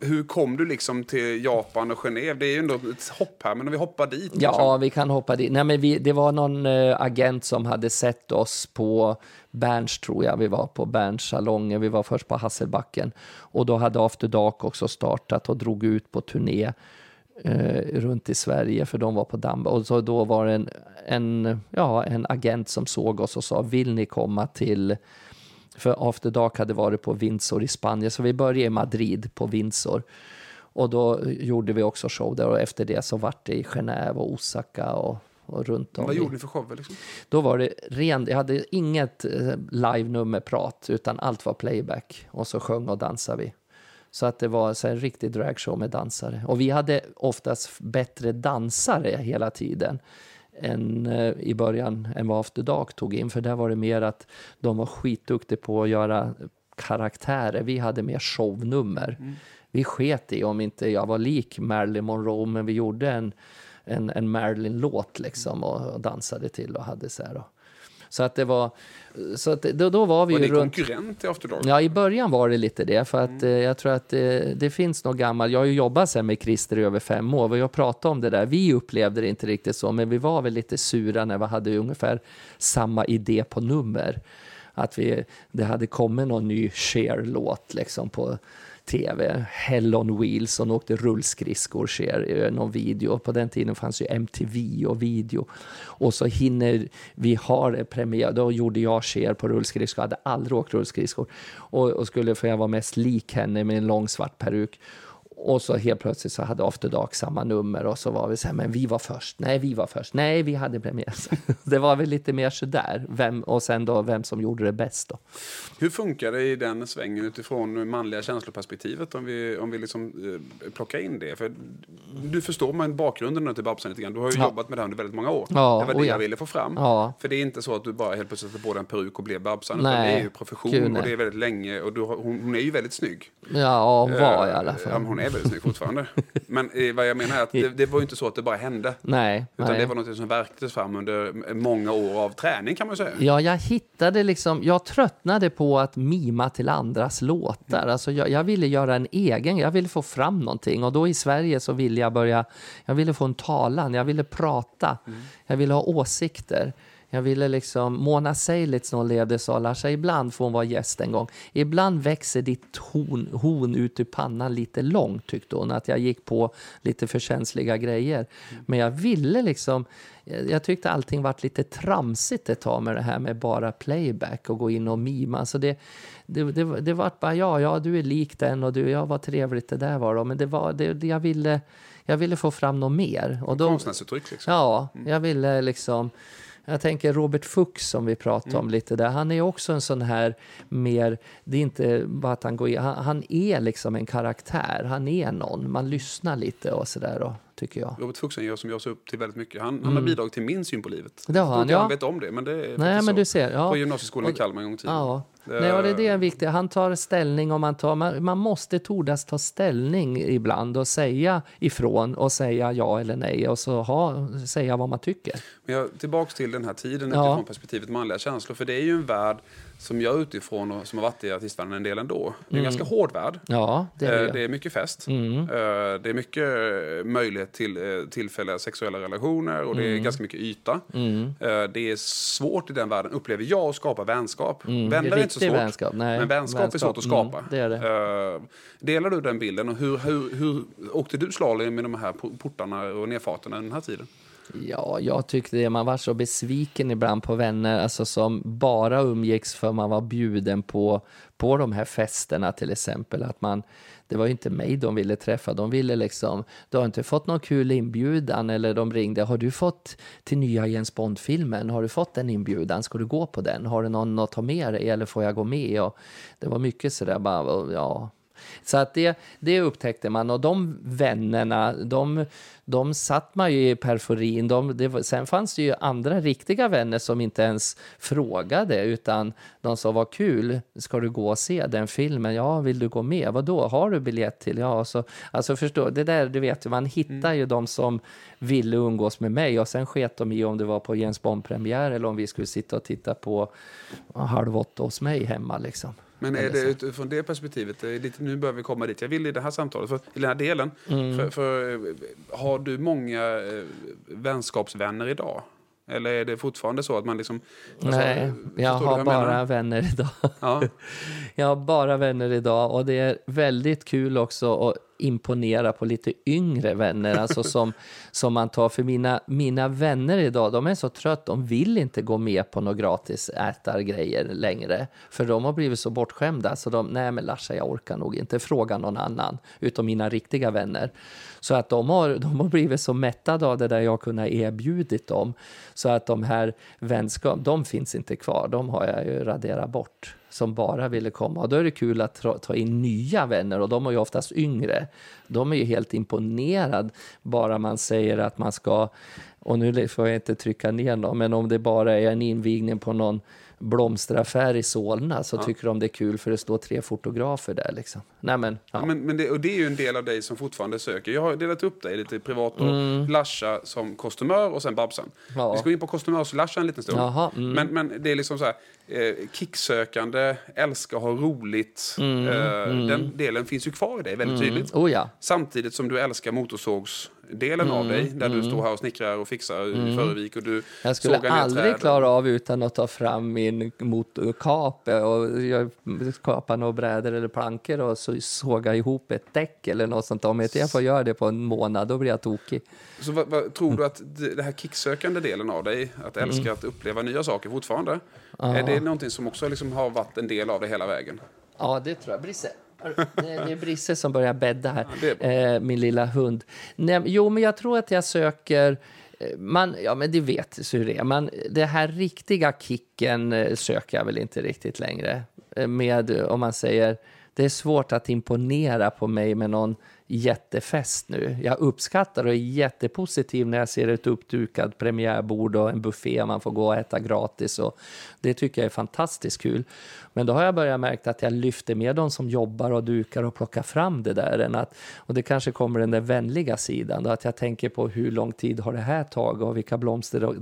Hur kom du liksom till Japan och Genève? Det är ju ändå ett hopp här, men om vi hoppar dit. Ja, liksom. vi kan hoppa dit. Nej, men vi, det var någon eh, agent som hade sett oss på Berns, tror jag. Vi var på Berns salonger. Vi var först på Hasselbacken. Och då hade After Dark också startat och drog ut på turné eh, runt i Sverige, för de var på Damm. Och så då var det en, en, ja, en agent som såg oss och sa, vill ni komma till för After Dark hade varit på Windsor i Spanien, så vi började i Madrid på Windsor. Och då gjorde vi också show där och efter det så vart det i Genève och Osaka och, och runt om. Vad gjorde ni för shower liksom? Då var det rent, jag hade inget eh, live-nummerprat utan allt var playback och så sjöng och dansade vi. Så att det var så en riktig dragshow med dansare. Och vi hade oftast bättre dansare hela tiden än eh, i början än vad After Dark tog in. För där var det mer att de var skitduktiga på att göra karaktärer. Vi hade mer shownummer. Vi sket i om inte jag var lik Marilyn Monroe, men vi gjorde en, en, en Marilyn-låt liksom och, och dansade till och hade så här. Och, så att det var, så att då, då var vi Var ju ni runt... konkurrent till After Dark? Ja, i början var det lite det. För att eh, jag tror att det, det finns något gammalt. Jag har ju jobbat sen med Christer i över fem år och jag pratade om det där. Vi upplevde det inte riktigt så, men vi var väl lite sura när vi hade ungefär samma idé på nummer. Att vi, det hade kommit någon ny Cher-låt liksom på tv. Hell on Wheels, och åkte rullskridskor, Cher, eh, någon video. På den tiden fanns ju MTV och video. Och så hinner vi ha premiär, då gjorde jag Cher på rullskridskor, hade aldrig åkt rullskridskor. Och, och skulle, för jag var mest lik henne med en lång svart peruk. Och så helt plötsligt så hade After Dark samma nummer och så var vi så här, men vi var först, nej vi var först, nej vi hade premiär. *laughs* Det var väl lite mer sådär, vem, och sen då vem som gjorde det bäst då. Hur funkar det i den svängen utifrån manliga känsloperspektivet om vi, om vi liksom, eh, plockar in det? För du förstår men bakgrunden till Babsan lite grann. Du har ju Ja. jobbat med det här under väldigt många år. Ja, det var det ja. jag ville få fram. Ja. För det är inte så att du bara helt plötsligt på dig en peruk och blev Babsan. Utan Nej. det är ju profession Gud, och det är väldigt länge. Och du hon, hon är ju väldigt snygg. Ja, var i Eh, alla fall. hon är väldigt snygg fortfarande. men eh, vad jag menar är att det, det var ju inte så att det bara hände. Nej, Utan nej. det var något som verktes fram under många år av träning kan man säga. Ja, jag hittade liksom, jag tröttnade på att mima till andras låtar. Alltså jag, jag ville göra en egen, jag ville få fram någonting. Och då i Sverige så ville jag börja, jag ville få en talan, jag ville prata, jag ville ha åsikter. Jag ville liksom, Mona Seilitz när hon levde sa Larsa, ibland får hon vara gäst en gång. Ibland växer ditt horn, horn ut ur pannan lite långt tyckte hon. Att jag gick på lite för känsliga grejer. Men jag ville liksom, jag jag tyckte allting varit lite tramsigt ett tag med det här med bara playback och gå in och mima. Så det, det, det, det var bara, ja, ja, du är lik den och du, ja, vad trevligt det där var då. Men det var, det, det, jag, ville, jag ville få fram något mer. Och då, Konstnärsuttryck liksom. Ja, jag ville liksom... Jag tänker Robert Fuchs som vi pratade Mm. om lite där. Han är också en sån här mer... Det är inte bara att han går in... Han, han är liksom en karaktär. Han är någon. Man lyssnar lite och sådär tycker jag. Robert Fuchs är en som jag ser upp till väldigt mycket. Han, han har bidragit till min syn på livet. Mm. Det har han, ja. han vet om det, men det är Nej, men så. du ser. Ja. På gymnasieskolan i Och- Kalmar en gång i tiden. Ja. Det- Nej, och det är det viktiga. Han tar ställning och man, tar, man, man måste tordas ta ställning ibland och säga ifrån och säga ja eller nej och så ha, säga vad man tycker. Men jag, tillbaks till den här tiden Ja. utifrån perspektivet manliga känslor. För det är ju en värld som jag utifrån och som har varit i artistvärlden en del ändå. Det är en ganska hård värld. Ja, det är Eh, det. Det är mycket fest. Mm. Eh, Det är mycket eh, möjlighet till tillfälliga sexuella relationer och Mm. det är ganska mycket yta. Eh, Det är svårt i den världen, upplever jag, att skapa vänskap. Mm, Vänner är inte så svårt. vänskap, nej. Men vänskap, är svårt att Vänskap, skapa. mm, det är det. Delar du den bilden? Och hur, hur, hur åkte du slalom med de här po- portarna och nedfarterna den här tiden? Ja, jag tyckte det. Man var så besviken ibland på vänner alltså som bara umgicks för man var bjuden på, på de här festerna till exempel. Att man, det var ju inte mig de ville träffa. De ville liksom, du har inte fått någon kul inbjudan eller de ringde. Har du fått till nya Jens Bond-filmen? Har du fått en inbjudan? Ska du gå på den? Har du någon att ta med dig eller får jag gå med? Och det var mycket sådär bara, ja, så att det, det upptäckte man och de vännerna, de, de satt man ju i periferin. De, det, sen fanns det ju andra riktiga vänner som inte ens frågade utan de sa vad kul, ska du gå och se den filmen? Ja, vill du gå med? Vad då? har du biljett till? Ja, så, alltså förstå, det där, du vet man hittar mm. ju de som ville umgås med mig och sen sket de i om det var på Jens Bond-premiär eller om vi skulle sitta och titta på Halv åtta hos mig hemma liksom. Men är det utifrån det perspektivet, lite, nu börjar vi komma dit jag vill i det här samtalet, för, i den här delen. Mm. För, för, har du många eh, vänskapsvänner idag? Eller är det fortfarande så att man liksom... Alltså, Nej, jag har jag bara menar? vänner idag. Ja. *laughs* jag har bara vänner idag och det är väldigt kul också att imponera på lite yngre vänner, alltså som, *laughs* som man tar. För mina, mina vänner idag, de är så trött, de vill inte gå med på några gratis ätargrejer längre. För de har blivit så bortskämda, så de, nej men Larsa, jag orkar nog inte fråga någon annan, utom mina riktiga vänner. Så att de har, de har blivit så mättade av det där jag kunnat erbjudit dem, så att de här vänskap, de finns inte kvar, de har jag ju raderat bort som bara ville komma. Och då är det kul att ta in nya vänner och de är ju oftast yngre. De är ju helt imponerade bara man säger att man ska, och nu får jag inte trycka ner någon, men om det bara är en invigning på någon blomsteraffär i Solna så ja. tycker de det är kul för det står tre fotografer där. Liksom. Nej, men, ja. ja men, men det, och det är ju en del av dig som fortfarande söker. Jag har delat upp dig lite privat. Och mm. Lasha som kostymör och sen Babsan. Ja. Vi ska gå in på kostymörs-Lasha en liten stund. Jaha, mm. men, men det är liksom så här, eh, kicksökande, älska ha roligt. Mm. Eh, mm. Den delen finns ju kvar i dig väldigt mm. tydligt. Oh, ja. Samtidigt som du älskar motorsågs delen mm, av dig. Där mm. du står här och snickrar och fixar mm. i Förevik. Och du jag skulle aldrig klara av utan att ta fram min motorkape och jag skapa några brädor eller plankor och så såga ihop ett däck eller något sånt. Om inte jag får göra det på en månad, då blir jag tokig. Så vad, vad, tror du att det här kicksökande delen av dig, att älska mm. att uppleva nya saker fortfarande, ja. är det någonting som också liksom har varit en del av det hela vägen? Ja, det tror jag. Brisse. Det är Brisse som börjar bädda här, ja, eh, min lilla hund. Nej, jo, men jag tror att jag söker... Eh, man, ja, men det vet hur det är. Man, det här riktiga kicken eh, söker jag väl inte riktigt längre. Med, om man säger, det är svårt att imponera på mig med någon jättefest nu. Jag uppskattar och är jättepositiv när jag ser ett uppdukat premiärbord och en buffé man får gå och äta gratis. Och det tycker jag är fantastiskt kul. Men då har jag börjat märka att jag lyfter med de som jobbar och dukar och plockar fram det där. Än att, och det kanske kommer den där vänliga sidan, då, att jag tänker på hur lång tid har det här tagit och vilka blomster och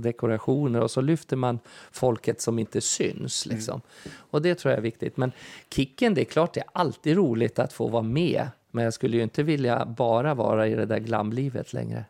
och så lyfter man folket som inte syns. Liksom. Mm. Och det tror jag är viktigt. Men kicken, det är klart det är alltid roligt att få vara med men jag skulle ju inte vilja bara vara i det där glamlivet längre.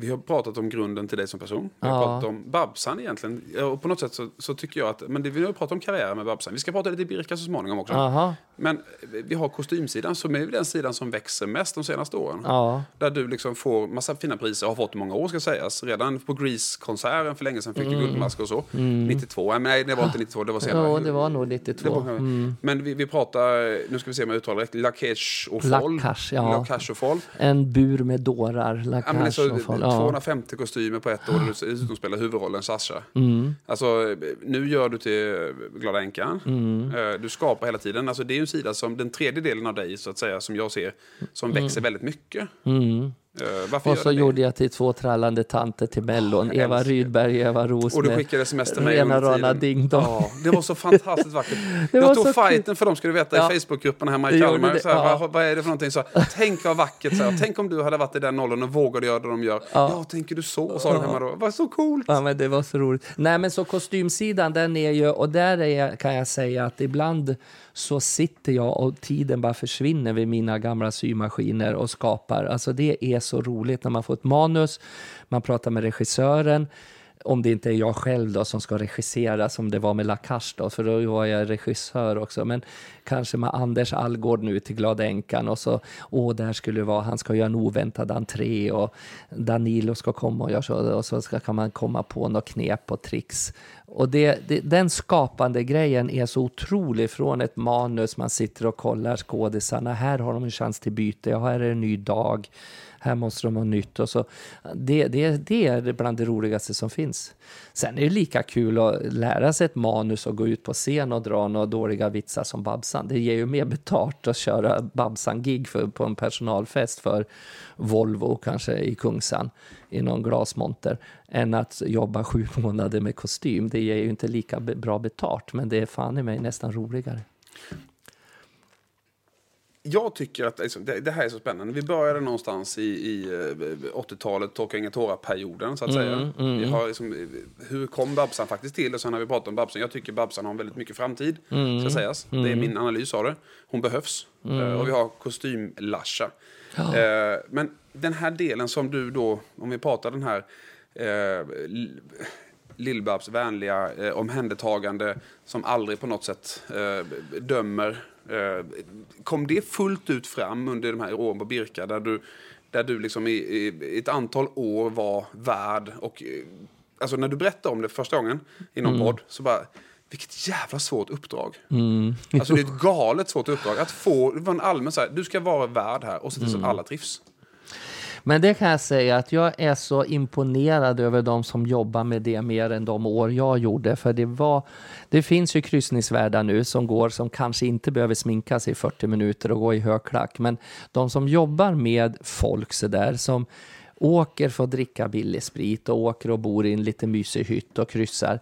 Vi har pratat om grunden till dig som person. Vi har ja. pratat om Babsan egentligen. Och på något sätt så, så, tycker jag att, men det, vi har pratat om karriär med Babsan. Vi ska prata lite Birka så småningom också. Aha. Men vi har kostymsidan som är den sidan som växer mest de senaste åren. Ja. Där du liksom får massa fina priser, har fått många år ska sägas. Redan på Grease-konserten för länge sedan fick mm. du Guldmask och så. Mm. 92, nej det var inte 92, det var senare. Ja, det var nog 92. Var, mm. Men vi, vi pratar, nu ska vi se om jag uttalar rätt, Lakesh och Foll. Lakash, ja. Lakash och Foll. En bur med dårar, Lakash ja, och Foll. 250 kostymer på ett år och du spelar huvudrollen Sasha. Mm. Alltså, nu gör du till Glada Änkan. Mm. Eh, du skapar hela tiden. Alltså, det är en sida som, den tredje delen av dig, så att säga, som jag ser, som mm. växer väldigt mycket. Mm. Uh, och så gjorde jag till två trallande tanter till Mellon. Oh, Eva Rydberg, Eva Ros Och du skickade sms till mig Rena rana ding dong. Ja, det var så fantastiskt vackert. *laughs* jag tog fighten för dem, ska du veta, ja. i Facebookgrupperna hemma i Kalmar. Så ja. vad, vad, är det för någonting? Så, tänk vad vackert. Så tänk om du hade varit i den åldern och vågade göra det de gör. Ja, ja tänker du så? Sa de hemma då. Var så coolt. Ja, men det var så roligt. Nej, men så kostymsidan, den är ju, och där är, kan jag säga att ibland så sitter jag och tiden bara försvinner vid mina gamla symaskiner och skapar. Alltså det är så roligt när man får ett manus, man pratar med regissören om det inte är jag själv då som ska regissera som det var med Lakash då, för då var jag regissör också. Men kanske med Anders Algård nu till Glada änkan och så, åh, där skulle det vara, han ska göra en oväntad entré och Danilo ska komma och göra så, och så ska, kan man komma på något knep och tricks. Och det, det, den skapande grejen är så otrolig från ett manus, man sitter och kollar skådisarna, här har de en chans till byte, här är det en ny dag här måste de ha nytt. Och så. Det, det, det är bland det roligaste som finns. Sen är det lika kul att lära sig ett manus och gå ut på scen och dra några dåliga vitsar som Babsan. Det ger ju mer betalt att köra Babsan-gig på en personalfest för Volvo kanske i Kungsan i någon glasmonter än att jobba sju *laughs* månader med kostym. Det ger ju inte lika bra betalt, men det är fan i mig nästan roligare jag tycker att liksom, det, det, här är så spännande. Vi började någonstans i, i 80-talet, eh, Torka inga tårar-perioden så att mm, säga. Mm. Vi har liksom, hur kom Babsan faktiskt till? Och sen har vi pratat om Babsan. Jag tycker Babsan har väldigt mycket framtid, mm, ska sägas. Det är mm. min analys av det. Hon behövs. Uh, och vi har kostym-Lasha. Ja. Uh, men den här delen som du då, om vi pratar den här Lill-Babs vänliga eh, omhändertagande som aldrig på något sätt eh, dömer Eh, kom det fullt ut fram under de här åren på Birka där du, där du liksom i, i ett antal år var värd och eh, alltså när du berättade om det första gången i någon mm. podd så bara vilket jävla svårt uppdrag. Mm. Alltså det är ett *laughs* galet svårt uppdrag. Att få, det var en allmän så här, du ska vara värd här och se till så att mm. alla trivs. Men det kan jag säga att jag är så imponerad över de som jobbar med det mer än de år jag gjorde. För det var, det finns ju kryssningsvärdar nu som går som kanske inte behöver sminka sig i 40 minuter och gå i högklack. Men de som jobbar med folk så där som åker för att dricka billig sprit och åker och bor i en lite mysig hytt och kryssar.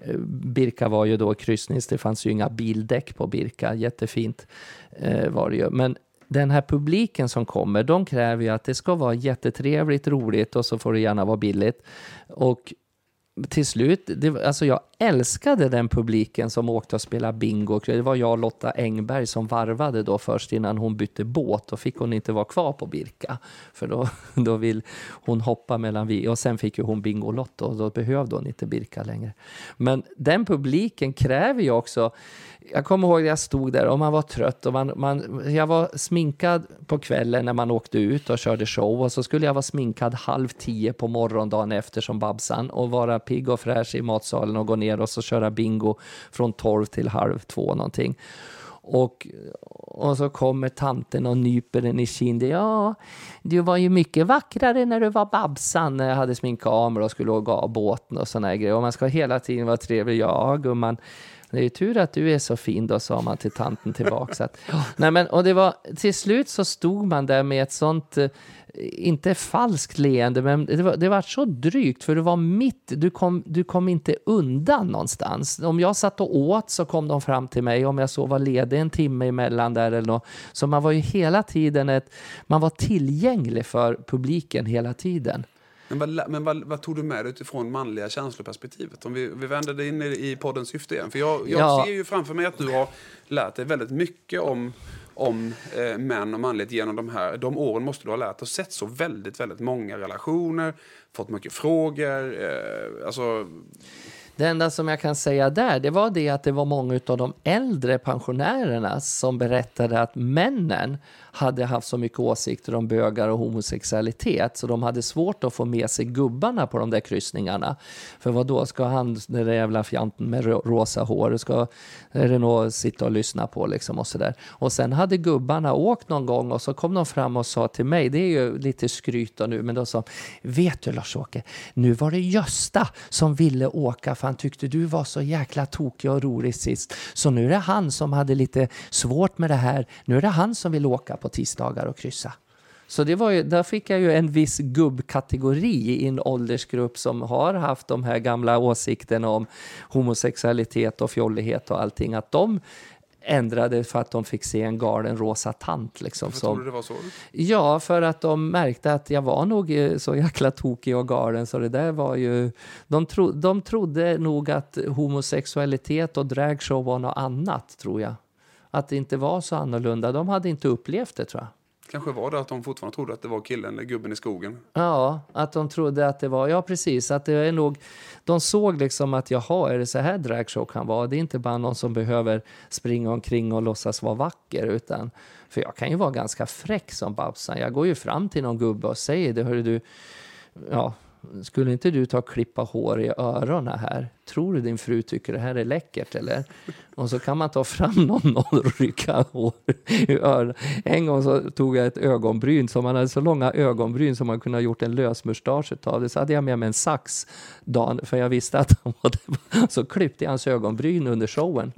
Eh, Birka var ju då kryssnings, det fanns ju inga bildäck på Birka, jättefint eh, var det ju. Men den här publiken som kommer, de kräver ju att det ska vara jättetrevligt, roligt och så får det gärna vara billigt. Och till slut, det, alltså jag älskade den publiken som åkte och spelade bingo. Det var jag och Lotta Engberg som varvade då först innan hon bytte båt. Då fick hon inte vara kvar på Birka. För då, *laughs* då vill hon hoppa mellan vi. Och sen fick ju hon Bingolotto och då behövde hon inte Birka längre. Men den publiken kräver ju också jag kommer ihåg att jag stod där och man var trött. Och man, man, jag var sminkad på kvällen när man åkte ut och körde show och så skulle jag vara sminkad halv tio på morgondagen efter som Babsan och vara pigg och fräsch i matsalen och gå ner och så köra bingo från tolv till halv två någonting. Och, och så kommer tanten och nyper den i kinden. Ja, du var ju mycket vackrare när du var Babsan, när jag hade sminkat av mig och skulle åka av båten och såna grejer. Och man ska hela tiden vara trevlig. Ja, gumman det är ju tur att du är så fin då, sa man till tanten tillbaka. Att, nej men, och det var, till slut så stod man där med ett sånt, eh, inte falskt leende, men det var, det var så drygt för du var mitt, du kom, du kom inte undan någonstans. Om jag satt och åt så kom de fram till mig, om jag så var ledig en timme emellan där eller något. Så man var ju hela tiden ett, man var tillgänglig för publiken hela tiden. Men, vad, men vad, vad, tog du med dig utifrån manliga känsloperspektivet? Om vi, vi vänder det in i, i poddens syfte igen. För jag, jag ja. ser ju framför mig att du har lärt dig väldigt mycket om, om eh, män och manlighet genom de här. De åren måste du ha lärt och sett så väldigt, väldigt många relationer, fått mycket frågor. Eh, alltså... Det enda som jag kan säga där, det var det att det var många av de äldre pensionärerna som berättade att männen hade haft så mycket åsikter om bögar och homosexualitet så de hade svårt att få med sig gubbarna på de där kryssningarna. För vad då ska han, den där jävla fjanten med rosa hår, ska Renault sitta och lyssna på liksom och sådär. Och sen hade gubbarna åkt någon gång och så kom de fram och sa till mig, det är ju lite skryt nu, men de sa, vet du Lars-Åke, nu var det Gösta som ville åka för han tyckte du var så jäkla tokig och rolig sist. Så nu är det han som hade lite svårt med det här, nu är det han som vill åka på tisdagar och kryssa. Så det var ju, där fick jag ju en viss gubbkategori i en åldersgrupp som har haft de här gamla åsikterna om homosexualitet och fjollighet och allting. Att de ändrade för att de fick se en galen rosa tant. Liksom, Varför som, tror du det var så? Ja, för att de märkte att jag var nog eh, så jäkla tokig och galen så det där var ju... De, tro, de trodde nog att homosexualitet och dragshow var något annat, tror jag att det inte var så annorlunda. De hade inte upplevt det tror jag. Kanske var det att de fortfarande trodde att det var killen eller gubben i skogen. Ja, att de trodde att det var, ja precis, att det är nog, de såg liksom att jaha, är det så här dragshow kan vara? Det är inte bara någon som behöver springa omkring och låtsas vara vacker, utan, för jag kan ju vara ganska fräck som Babsan. Jag går ju fram till någon gubbe och säger det, hörru du, ja, skulle inte du ta och klippa hår i öronen här? Tror du din fru tycker det här är läckert eller? Och så kan man ta fram någon *laughs* och rycka hår i öronen. En gång så tog jag ett ögonbryn, som man hade så långa ögonbryn som man kunde ha gjort en lösmustasch av det. Så hade jag med mig en sax dagen, för jag visste att han var det. *laughs* Så klippte jag hans ögonbryn under showen.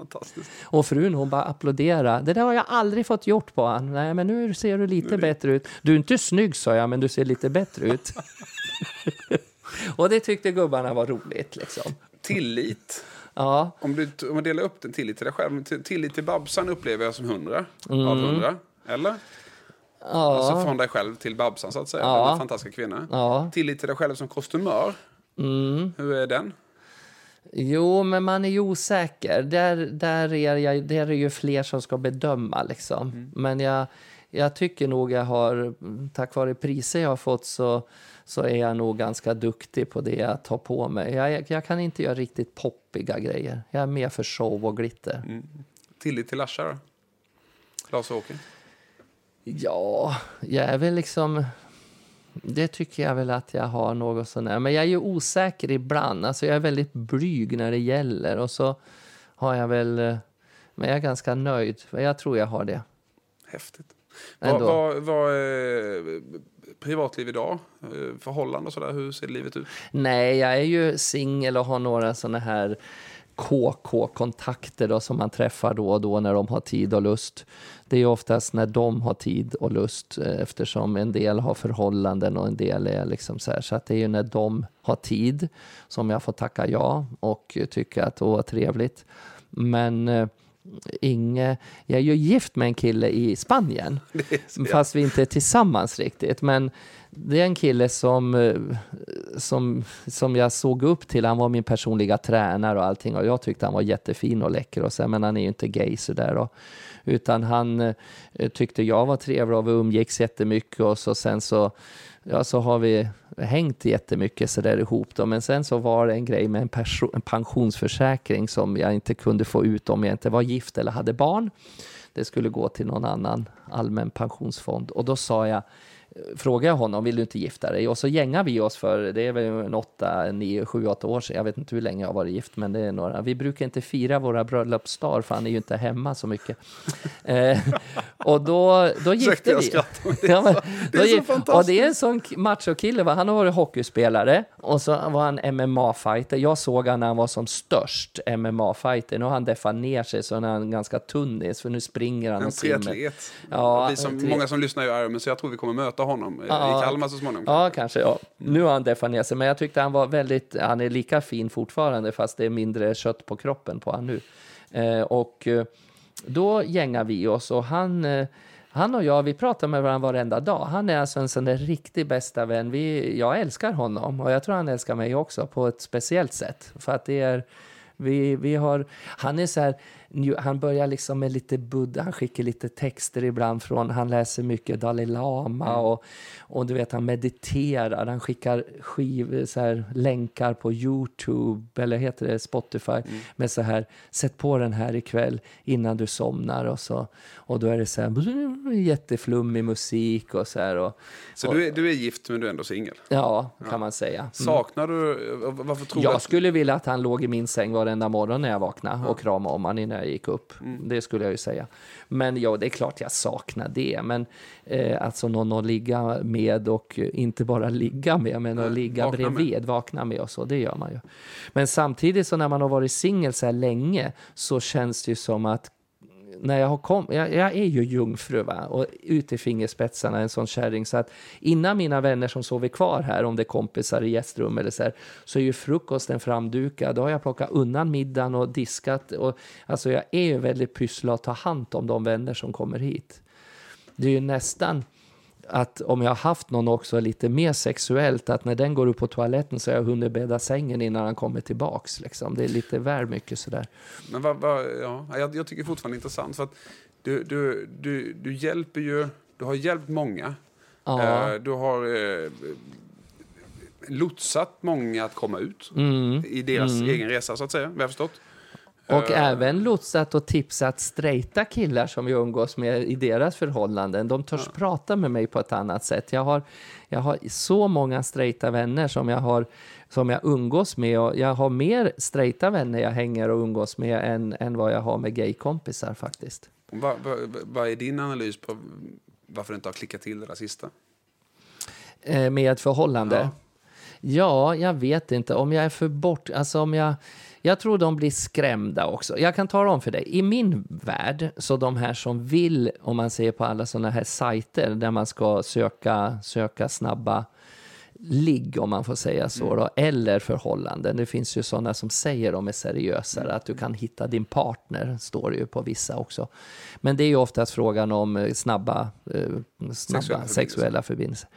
Och frun hon bara applåderade. Det där har jag aldrig fått gjort på han. Nej, men nu ser du lite bättre ut. Du är inte snygg, sa jag, men du ser lite bättre ut. *laughs* *laughs* och det tyckte gubbarna var roligt. Liksom. Tillit. Ja, Om du om man delar upp den tillit till dig själv. till- Tillit till Babsan upplever jag som 100 Mm. av 100. Eller? ja, Alltså från dig själv till Babsan så att säga. Ja. Den fantastiska kvinna. ja. Tillit till dig själv som kostymör. Mm. Hur är den? Jo, men man är ju osäker. Där, där, är jag, där är det ju fler som ska bedöma. Liksom. Men jag, jag tycker nog jag har, tack vare priser jag har fått så, så är jag nog ganska duktig på det jag tar på mig. Jag, jag kan inte göra riktigt poppiga grejer. Jag är mer för show och glitter. Tillit till Larsa då? Lars-Åke? Ja, jag är väl liksom... Det tycker jag väl att jag har något sånär. Men jag är ju osäker ibland. Alltså jag är väldigt blyg när det gäller. Och så har jag väl... eh, Men jag är ganska nöjd. Jag tror jag har det. Häftigt. Vad, Ändå. vad, vad är privatliv idag? Eh, förhållande och sådär? Hur ser livet ut? Nej, jag är ju singel och har några sådana här KK-kontakter då, som man träffar då och då när de har tid och lust. Det är ju oftast när de har tid och lust eh, eftersom en del har förhållanden och en del är liksom så här. Så att det är ju när de har tid som jag får tacka ja och tycka att åh, vad trevligt. Men eh, inge, jag är ju gift med en kille i Spanien. *laughs* Fast vi inte är tillsammans riktigt. Men det är en kille som, eh, som, som jag såg upp till. Han var min personliga tränare och allting. Och jag tyckte han var jättefin och läcker. Och så, men han är ju inte gay sådär. Och, utan han eh, tyckte jag var trevlig och vi umgicks jättemycket. Och så sen så, ja, så har vi hängt jättemycket sådär ihop. Då. Men sen så var det en grej med en, en pensionsförsäkring som jag inte kunde få ut om jag inte var gift eller hade barn. Det skulle gå till någon annan allmän pensionsfond. Och då sa jag, frågade jag honom, vill du inte gifta dig? Och så gängar vi oss för, det är väl en åtta, nio, sju, åtta år sedan. Jag vet inte hur länge jag har varit gift, men det är några. Vi brukar inte fira våra bröllopsdagar, för han är ju inte hemma så mycket. *laughs* eh, och då, då gifte vi. men *laughs* det är Ja, men, så- det är så fantastiskt. Och det är en sån machokille, va? han har varit hockeyspelare och så var han MMA-fighter. Jag såg han när han var som störst MMA-fighter. Nu har han deffat ner sig så nu är han ganska tunnis, för nu springer han En och simmar. triatlet. Ja, vi som, Många som lyssnar gör Ironman, så jag tror vi kommer möta honom eh, Ja. i Kalmar så småningom. Ja, kanske. Ja. Nu har han deffat ner sig, men jag tyckte han var väldigt, han är lika fin fortfarande fast det är mindre kött på kroppen på han nu. Eh, och eh, då gängar vi oss och han, eh, han och jag, vi pratar med varandra varenda dag. Han är alltså en sån där riktig bästa vän. Vi, jag älskar honom och jag tror han älskar mig också på ett speciellt sätt. För att det är, vi, vi har, han är så här, han börjar liksom med lite buddha, han skickar lite texter ibland från, han läser mycket Dalai Lama och, och du vet han mediterar, han skickar skiv, så här, länkar på Youtube eller heter det? Spotify. Med så här, sätt på den här ikväll innan du somnar. Och så, och då är det så här *laughs* jätteflummig musik och så här och, Så du är, du är gift men du är ändå singel. ja, kan man säga. Mm. Saknar du, varför tror du Jag skulle vilja att han låg i min säng varenda morgon när jag vaknade och kramade om honom innan jag gick upp. Mm. Det skulle jag ju säga. Men ja, det är klart jag saknar det. Men eh, alltså någon att ligga med och inte bara ligga med, men att ligga vakna med. bredvid, vakna med och så, det gör man ju. Men samtidigt så när man har varit singel så här länge så känns det ju som att när jag har kom, jag, jag är ju jungfru va? och ut i fingerspetsarna en sån kärring så att innan mina vänner som sover kvar här, om det är kompisar i gästrum eller så här, så är ju frukosten framdukad. Då har jag plockat undan middagen och diskat. Och, alltså jag är ju väldigt pysslig att ta hand om de vänner som kommer hit. Det är ju nästan att om jag har haft någon också lite mer sexuellt, att när den går upp på toaletten så har jag hunnit bädda sängen innan han kommer tillbaks. Liksom. Det är lite väl mycket sådär. Men vad, vad, ja, jag, jag tycker fortfarande det är intressant för att du, du, du, du hjälper ju Du har hjälpt många. Ja. Eh, Du har eh, lotsat många att komma ut Mm. i deras egen resa, så att säga. Vi har förstått. Och Eh, även lotsat och tipsat straighta killar som jag umgås med i deras förhållanden. De törs prata med mig på ett annat sätt. Jag har, jag har så många straighta vänner som jag, har, som jag umgås med. Och jag har mer straighta vänner jag hänger och umgås med än, än vad jag har med gaykompisar faktiskt. Vad vad- vad är din analys på varför det inte har klickat till det där sista? Eh, med ett förhållande? Ja. Ja. jag vet inte. Om jag är för bort... Alltså om jag... Jag tror de blir skrämda också. Jag kan tala om för dig. I min värld, så de här som vill, om man ser på alla sådana här sajter där man ska söka, söka snabba ligg, om man får säga så, då, eller förhållanden. Det finns ju sådana som säger de är seriösare, att du kan hitta din partner, står det ju på vissa också. Men det är ju oftast frågan om eh, snabba, eh, snabba Sexuella sexuella, förbindelser.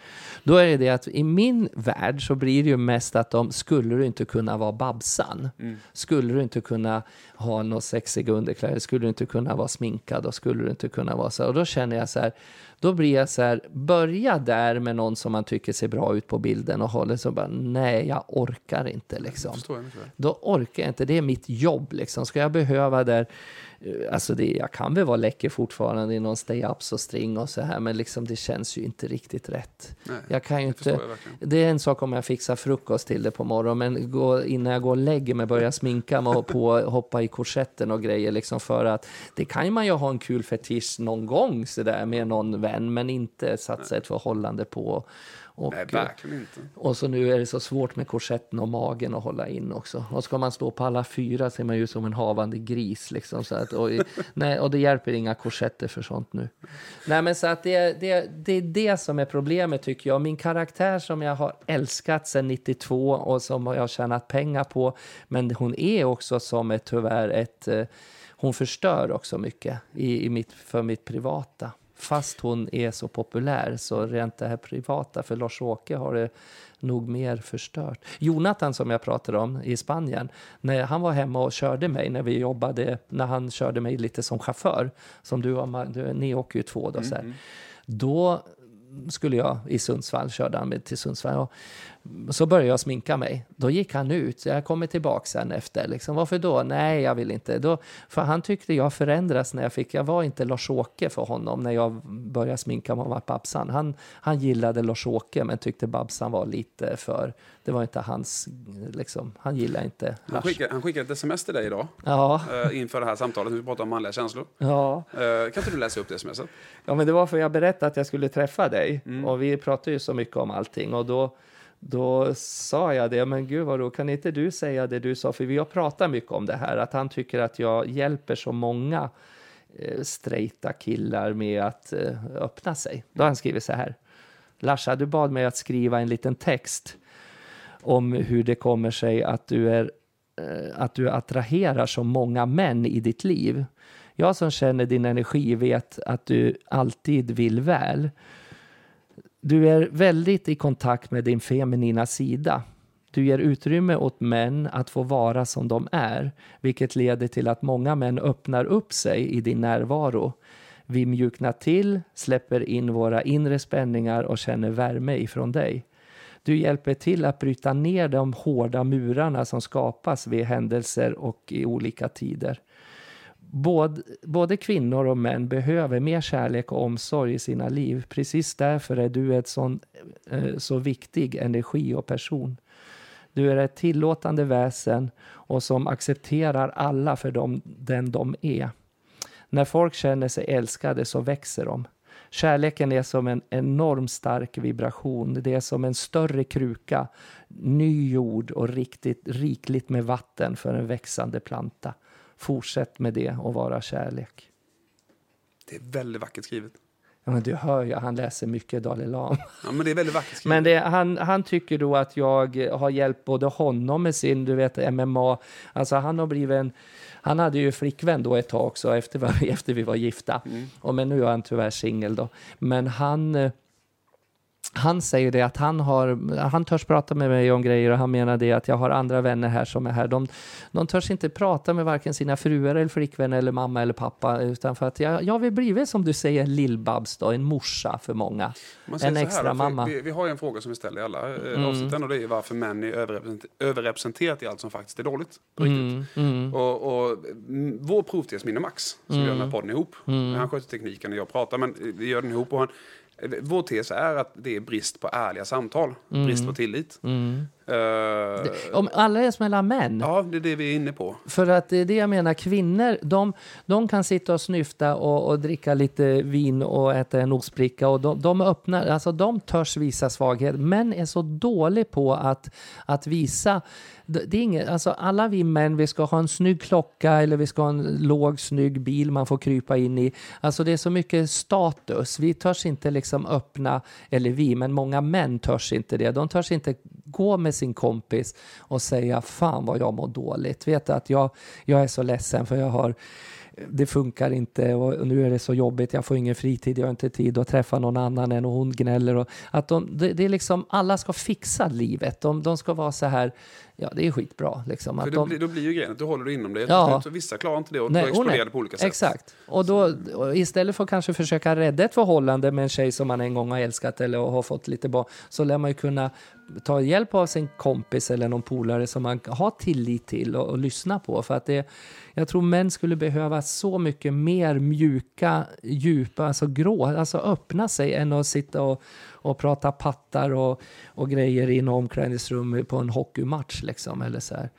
Då är det det att i min värld så blir det ju mest att de, skulle du inte kunna vara Babsan? Skulle du inte kunna ha några sexiga underkläder? Skulle du inte kunna vara sminkad? Och skulle du inte kunna vara så? Och då känner jag så här, då blir jag så här, börja där med någon som man tycker ser bra ut på bilden och håller så bara, nej, jag orkar inte liksom. Jag. Då orkar jag inte, det är mitt jobb liksom. Ska jag behöva där, alltså det, jag kan väl vara läcker fortfarande i någon stay-ups och string och så här, men liksom det känns ju inte riktigt rätt. Nej, Jag kan ju inte, jag det är en sak om jag fixar frukost till det på morgonen, men gå, innan jag går och lägger mig börja sminka mig och på, *laughs* hoppa i korsetten och grejer liksom för att det kan man ju ha en kul fetisch någon gång sådär med någon vän, men inte satsa ett förhållande på. Och, Nej, verkligen inte. och så nu är det så svårt med korsetten och magen att hålla in också. Och ska man stå på alla fyra ser man ju som en havande gris. Liksom, så att, och, *laughs* nej, och det hjälper inga korsetter för sånt nu. Nej, men så att det, det, det är det som är problemet tycker jag. Min karaktär som jag har älskat sedan 92 och som jag har tjänat pengar på. Men hon är också som ett, tyvärr ett... eh, Hon förstör också mycket i, i mitt, för mitt privata. Fast hon är så populär så rent det här privata för Lars-Åke har det nog mer förstört. Jonathan som jag pratade om i Spanien, när han var hemma och körde mig när vi jobbade, när han körde mig lite som chaufför, som du och ni åker ju två då så här. Då skulle jag i Sundsvall, körde han mig till Sundsvall. Och så började jag sminka mig. Då gick han ut. Jag kommer tillbaka sen efter. Liksom, Varför då? Nej, jag vill inte. Då, för han tyckte jag förändras när jag fick... Jag var inte Lars-Åke för honom när jag började sminka mig var Babsan. Han, han gillade Lars-Åke men tyckte Babsan var lite för... Det var inte hans... Liksom, han gillade inte Han Lars. skickade, han skickade ett sms till dig idag Ja, eh, inför det här samtalet. Vi pratar om manliga känslor. ja. Eh, kan inte du läsa upp det smset? Ja, men det var för jag berättade att jag skulle träffa dig. Och vi pratade ju så mycket om allting. Och då, då sa jag det, men gud vad då kan inte du säga det du sa? För vi har pratat mycket om det här, att han tycker att jag hjälper så många eh, straighta killar med att eh, öppna sig. Då har han skrivit så här. Larsa, du bad mig att skriva en liten text om hur det kommer sig att du, är, eh, att du attraherar så många män i ditt liv. Jag som känner din energi vet att du alltid vill väl. Du är väldigt i kontakt med din feminina sida. Du ger utrymme åt män att få vara som de är, vilket leder till att många män öppnar upp sig i din närvaro. Vi mjuknar till, släpper in våra inre spänningar och känner värme ifrån dig. Du hjälper till att bryta ner de hårda murarna som skapas vid händelser och i olika tider. Både, både kvinnor och män behöver mer kärlek och omsorg i sina liv. Precis därför är du ett sån, eh, så viktig energi och person. Du är ett tillåtande väsen och som accepterar alla för dem, den de är. När folk känner sig älskade så växer de. Kärleken är som en enorm stark vibration. Det är som en större kruka, ny jord och riktigt rikligt med vatten för en växande planta. Fortsätt med det och vara kärlek. Det är väldigt vackert skrivet. Ja, men du hör ju, han läser mycket Dalai Lama. Ja, men det är väldigt vackert skrivet. Men det, han, han tycker då att jag har hjälpt både honom med sin, du vet, MMA. Alltså han har blivit en... Han hade ju flickvän då ett tag också efter, *laughs* efter vi var gifta. Och men nu är han tyvärr singel då. Men han... eh, han säger det att han har, han törs prata med mig om grejer och han menar det att jag har andra vänner här som är här. De, de törs inte prata med varken sina fruar eller flickvänner eller mamma eller pappa utan för att jag, jag vill bli som du säger lillbabs då, en morsa för många. En extra här, mamma. Vi, vi, har ju en fråga som vi ställer i alla mm. avsnitten och det är varför män är överrepresenterat i allt som faktiskt är dåligt. Mm. Mm. Och, och vår provtest, min och Max, som mm. gör den här podden ihop, mm. han sköter tekniken när jag pratar, men vi gör den ihop och han vår tes är att det är brist på ärliga samtal, mm. brist på tillit. Mm. Uh, om alla är mellan män. Ja, det är det vi är inne på. För att det är det jag menar, kvinnor, de, de kan sitta och snyfta och, och dricka lite vin och äta en ostbricka och de, de öppnar, alltså de törs visa svaghet. Män är så dåliga på att, att visa det är inget, alltså alla vi män, vi ska ha en snygg klocka eller vi ska ha en låg snygg bil man får krypa in i. Alltså det är så mycket status. Vi törs inte liksom öppna, eller vi, men många män törs inte det. De törs inte gå med sin kompis och säga fan vad jag mår dåligt. Vet att jag, jag är så ledsen för jag har det funkar inte och nu är det så jobbigt, jag får ingen fritid, jag har inte tid att träffa någon annan än och hon gnäller. Och att de, det, det är liksom, alla ska fixa livet, de, de ska vara så här, ja det är skitbra. Liksom, att de, blir, då blir ju grejen att du håller dig inom det. Ja. Vissa klarar inte det och nej, exploderar på olika sätt. Exakt. Och då och istället för att kanske försöka rädda ett förhållande med en tjej som man en gång har älskat eller har fått lite barn, så lär man ju kunna ta hjälp av sin kompis eller någon polare som man har tillit till och, och lyssna på. För att det, jag tror män skulle behöva så mycket mer mjuka, djupa, alltså grå, alltså öppna sig än att sitta och, och prata pattar och, och grejer i en omklädningsrum på en hockeymatch liksom eller så här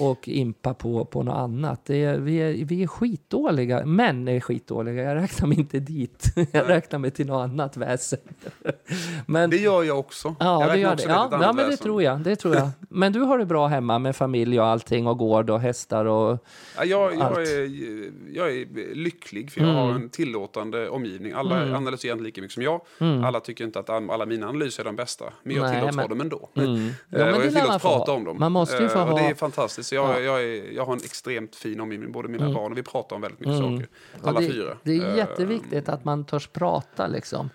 och impa på, på något annat. Är, vi, är, vi är skitdåliga. Män är skitdåliga. Jag räknar mig inte dit. *laughs* Jag räknar mig till något annat väsen. *laughs* Men, det gör jag också. Ja, jag det gör det. Ja, ja, men det tror jag. Det tror jag. *laughs* Men du har det bra hemma med familj och allting och gård och hästar och ja, jag, jag, är, jag är lycklig för jag mm. har en tillåtande omgivning. Alla mm. analyserar inte lika mycket som jag. Mm. Alla tycker inte att alla mina analyser är de bästa. Men jag tillåts ha dem ändå. Mm. Ja, men jag tillåts prata om dem. Man måste ju få ha... Och det är fantastiskt fantastiskt. Jag, ja. jag, är, jag har en extremt fin omgivning, både mina mm. barn och vi pratar om väldigt mycket mm. saker. Alla det, fyra. Det är jätteviktigt att man törs prata liksom.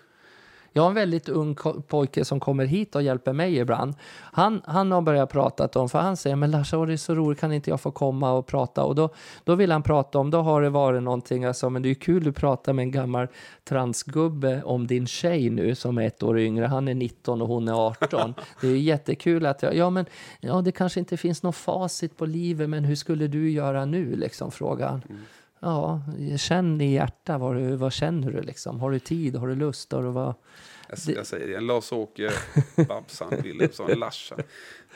Jag har en väldigt ung pojke som kommer hit och hjälper mig ibland. Han, han har börjat prata om, för han säger men Larsa, det är så roligt, kan inte jag få komma och prata? Och då, då vill han prata om, då har det varit någonting, alltså, men det är kul att prata med en gammal transgubbe om din tjej nu som är ett år yngre. Han är 19 och hon är 18. Det är jättekul att jag, ja men, ja det kanske inte finns något facit på livet, men hur skulle du göra nu, liksom, frågar han. Mm. Ja, känn i hjärtat. Vad, vad känner du? Liksom? Har du tid? Har du lust? Har du vad? Jag, jag säger det, Lars-Åke *laughs* Babsan Wilhelmsson Larsen.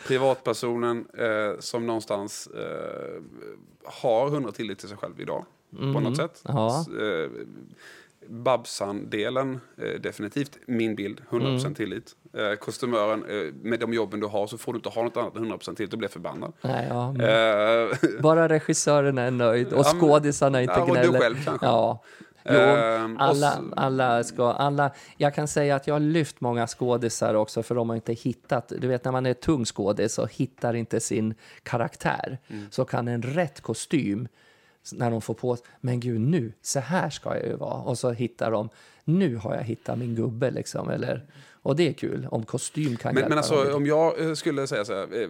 Privatpersonen eh, som någonstans eh, har hundra tillit till sig själv idag. Mm. På något mm. sätt. Ja. Eh, Babsan-delen, eh, definitivt min bild, 100% mm. tillit. Eh, kostymören, eh, med de jobben du har så får du inte ha något annat än 100% tillit, du blir förbannad. Nej, ja, eh, *laughs* bara regissören är nöjd och skådisarna inte ja, gnäller. Och du själv kanske. Ja. Jo, ehm, alla, alla ska, alla, jag kan säga att jag har lyft många skådisar också för de har inte hittat, du vet när man är tung skådis och hittar inte sin karaktär mm. så kan en rätt kostym när de får på men gud nu, så här ska jag ju vara. Och så hittar de, nu har jag hittat min gubbe liksom. Eller, och det är kul om kostym kan men, hjälpa Men alltså dem. om jag eh, skulle säga så här, eh,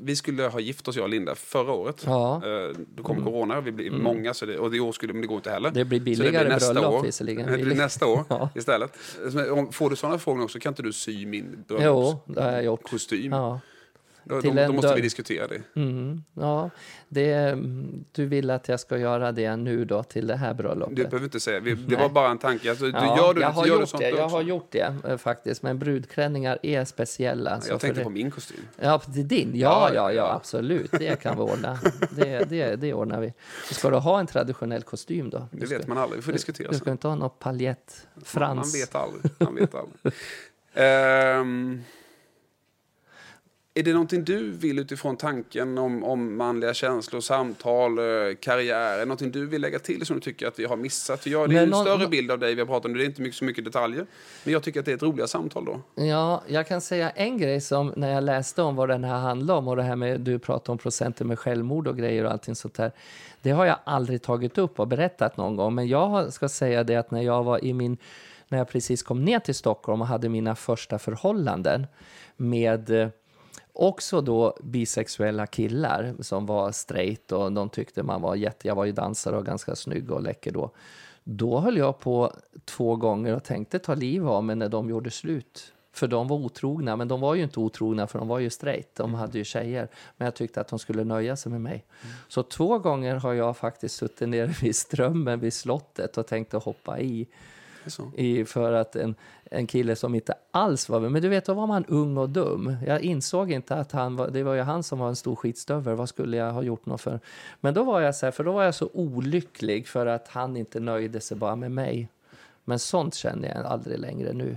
vi skulle ha gift oss jag och Linda förra året. Ja. Eh, då kom mm. corona, vi blir mm. många, så det, och i år skulle, men det går inte heller. Det blir billigare det blir nästa bröllop år. visserligen. Det blir nästa år *laughs* ja. istället. Får du sådana frågor också, kan inte du sy min bröllopskostym? Jo, det har jag gjort. Kostym? Ja. Då, då, då måste vi diskutera det. Mm, ja, det. Du vill att jag ska göra det nu då till det här bröllopet? Du behöver inte säga, det Nej. var bara en tanke. Alltså, ja, gör du, jag har gör gjort det, jag har gjort det eh, faktiskt, men brudklänningar är speciella. Ja, jag tänkte det... på min kostym. Ja, din? Ja, ja, ja, absolut. Det kan vi *laughs* ordna. Det, det, det ordnar vi. Ska du ha en traditionell kostym då? Det vet man aldrig, vi får du, diskutera. Du ska inte ha något paljett, frans? Man vet aldrig. Man vet aldrig. um... *laughs* Är det någonting du vill utifrån tanken om, om manliga känslor, samtal, eh, karriär? Är det någonting du vill lägga till som du tycker att vi har missat? Ja, det är en någon, större bild av dig vi har pratat om, det är inte mycket, så mycket detaljer. Men jag tycker att det är ett roligt samtal då. Ja, jag kan säga en grej som när jag läste om vad den här handlar om och det här med, du pratar om procenten med självmord och grejer och allting sånt där. Det har jag aldrig tagit upp och berättat någon gång, men jag ska säga det att när jag var i min när jag precis kom ner till Stockholm och hade mina första förhållanden med eh, också då bisexuella killar som var straight och de tyckte man var jätte... Jag var ju dansare och ganska snygg och läcker då. Då höll jag på två gånger och tänkte ta liv av mig när de gjorde slut. För de var otrogna, men de var ju inte otrogna för de var ju straight. De hade ju tjejer. Men jag tyckte att de skulle nöja sig med mig. Mm. Så två gånger har jag faktiskt suttit nere *laughs* vid Strömmen vid slottet och tänkt att hoppa i. I, för att en, en kille som inte alls var... Men du vet, då var man ung och dum. Jag insåg inte att han var... Det var ju han som var en stor skitstövel. Vad skulle jag ha gjort något för? Men då var jag så här, för då var jag så olycklig för att han inte nöjde sig bara med mig. Men sånt känner jag aldrig längre nu.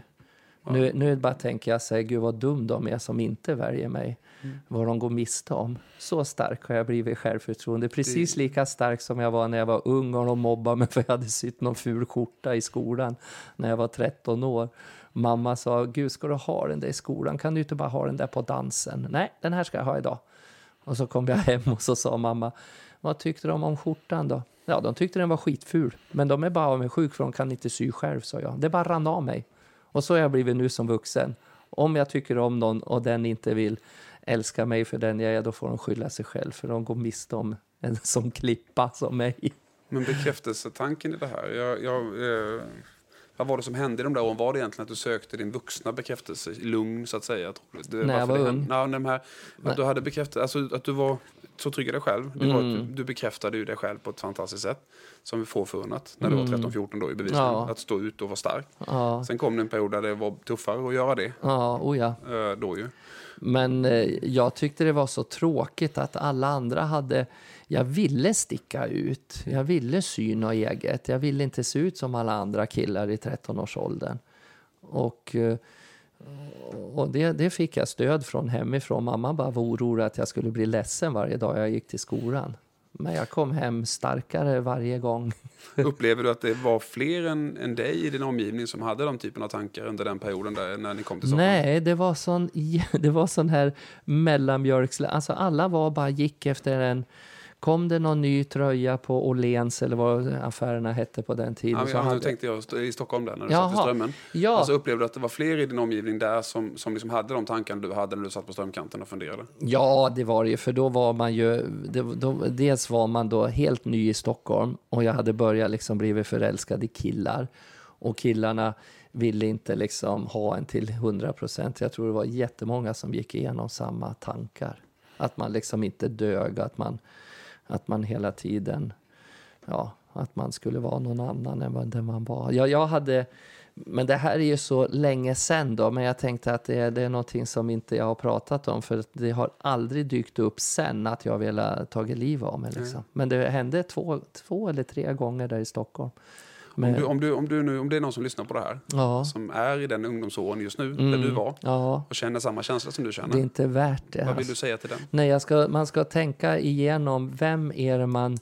Nu, nu bara tänker jag så gud vad dum de är som inte väljer mig. Mm. Vad de går miste om. Så stark har jag blivit i självförtroende. Precis det... lika stark som jag var när jag var ung och de mobbade mig för jag hade sytt någon ful skjorta i skolan när jag var 13 år. Mamma sa, gud ska du ha den där i skolan? Kan du inte bara ha den där på dansen? Nej, den här ska jag ha idag. Och så kom jag hem och så sa mamma, vad tyckte de om skjortan då? Ja, de tyckte den var skitful. Men de är bara avundsjuka för de kan inte sy själv, sa jag. Det bara rann av mig. Och så har jag blivit nu som vuxen. Om jag tycker om någon och den inte vill älska mig för den jag är, då får de skylla sig själv. För de går miste om en *laughs* som klippa som mig. Men bekräftelsetanken i det här. Jag, jag, eh, vad var det som hände i de där åren? Var det egentligen att du sökte din vuxna bekräftelse i lugn så att säga? Det, När jag var ung? Ja, de här, att du hade bekräftat, alltså att du var så trygg i dig själv. Du, var, mm. du, bekräftade ju dig själv på ett fantastiskt sätt. Som vi får förunnat när du var 13-14 mm. då i bevisning. Ja. Att stå ut och vara stark. Ja. Sen kom det en period där det var tuffare att göra det. Ja, oh ja. Eh, då ju. Men eh, jag tyckte det var så tråkigt att alla andra hade... Jag ville sticka ut. Jag ville syna eget. Jag ville inte se ut som alla andra killar i 13-årsåldern. Och... Eh, och det, det, fick jag stöd från hemifrån. Mamma bara var orolig att jag skulle bli ledsen varje dag jag gick till skolan. Men jag kom hem starkare varje gång. *laughs* Upplever du att det var fler än, än dig i din omgivning som hade de typen av tankar under den perioden där, när ni kom till Stockholm? Nej, det var sån, *laughs* det var sån här mellanmjölksla... Alltså alla var bara gick efter en Kom det någon ny tröja på Åhléns eller vad affärerna hette på den tiden? Ja, så ja, hade... tänkte jag i Stockholm där när du Jaha, satt i Strömmen. Ja. Alltså upplevde du att det var fler i din omgivning där som, som liksom hade de tankarna du hade när du satt på Strömkanten och funderade? Ja, det var det ju, för då var man ju, det, då, dels var man då helt ny i Stockholm och jag hade börjat liksom blivit förälskad i killar. Och killarna ville inte liksom ha en till 100 procent. Jag tror det var jättemånga som gick igenom samma tankar. Att man liksom inte dög, att man att man hela tiden, ja, att man skulle vara någon annan än vad man var. Jag, jag hade, men det här är ju så länge sen då, men jag tänkte att det är, det är någonting som inte jag har pratat om, för det har aldrig dykt upp sen att jag velat ta liv av mig. Liksom. Mm. Men det hände två, två eller tre gånger där i Stockholm. Men... Om, du, om, du, om, du nu, om det är någon som lyssnar på det här, ja. som är i den ungdomsåren just nu, mm. där du var, ja. och känner samma känsla som du känner. Det är inte värt det. Vad vill du säga till den? Nej, ska, man ska tänka igenom, vem är det man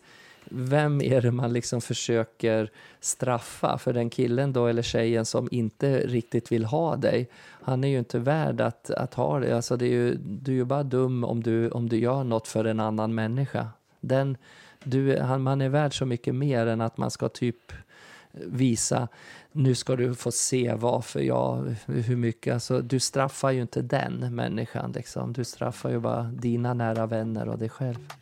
vem är det man liksom försöker straffa? För den killen då, eller tjejen som inte riktigt vill ha dig, han är ju inte värd att, att ha det. Alltså det är ju, du är ju bara dum om du, om du gör något för en annan människa. Den, du, han, man är värd så mycket mer än att man ska typ visa, nu ska du få se varför jag, hur mycket, alltså du straffar ju inte den människan liksom. Du straffar ju bara dina nära vänner och dig själv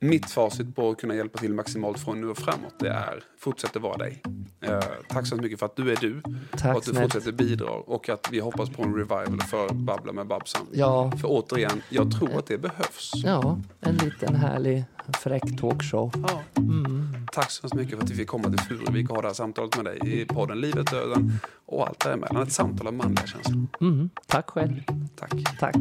mitt facit på att kunna hjälpa till maximalt från nu och framåt det är fortsätt att vara dig. Eh, tack så mycket för att du är du tack, och att du snett. fortsätter bidra och att vi hoppas på en revival för Babbla med Babsan. Ja. För återigen, jag tror att det behövs. Ja, en liten härlig fräck talkshow. Ja. Mm. Tack så mycket för att vi fick komma till Furuvik och ha det här samtalet med dig i podden Livet, döden och allt däremellan. Ett samtal om manliga känslor. Mm. Tack själv. Tack. Tack.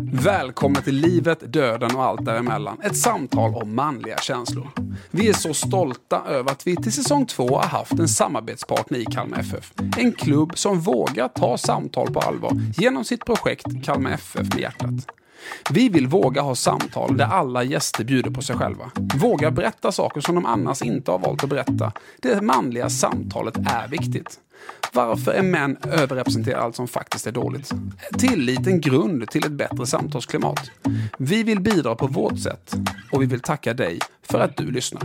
Välkomna till livet, döden och allt däremellan. Ett samtal om manliga känslor. Vi är så stolta över att vi till säsong två har haft en samarbetspartner i Kalmar FF. En klubb som vågar ta samtal på allvar genom sitt projekt Kalmar FF med hjärtat. Vi vill våga ha samtal där alla gäster bjuder på sig själva. Våga berätta saker som de annars inte har valt att berätta. Det manliga samtalet är viktigt. Varför är män överrepresenterade allt som faktiskt är dåligt? Tillit en grund till ett bättre samtalsklimat. Vi vill bidra på vårt sätt och vi vill tacka dig för att du lyssnar.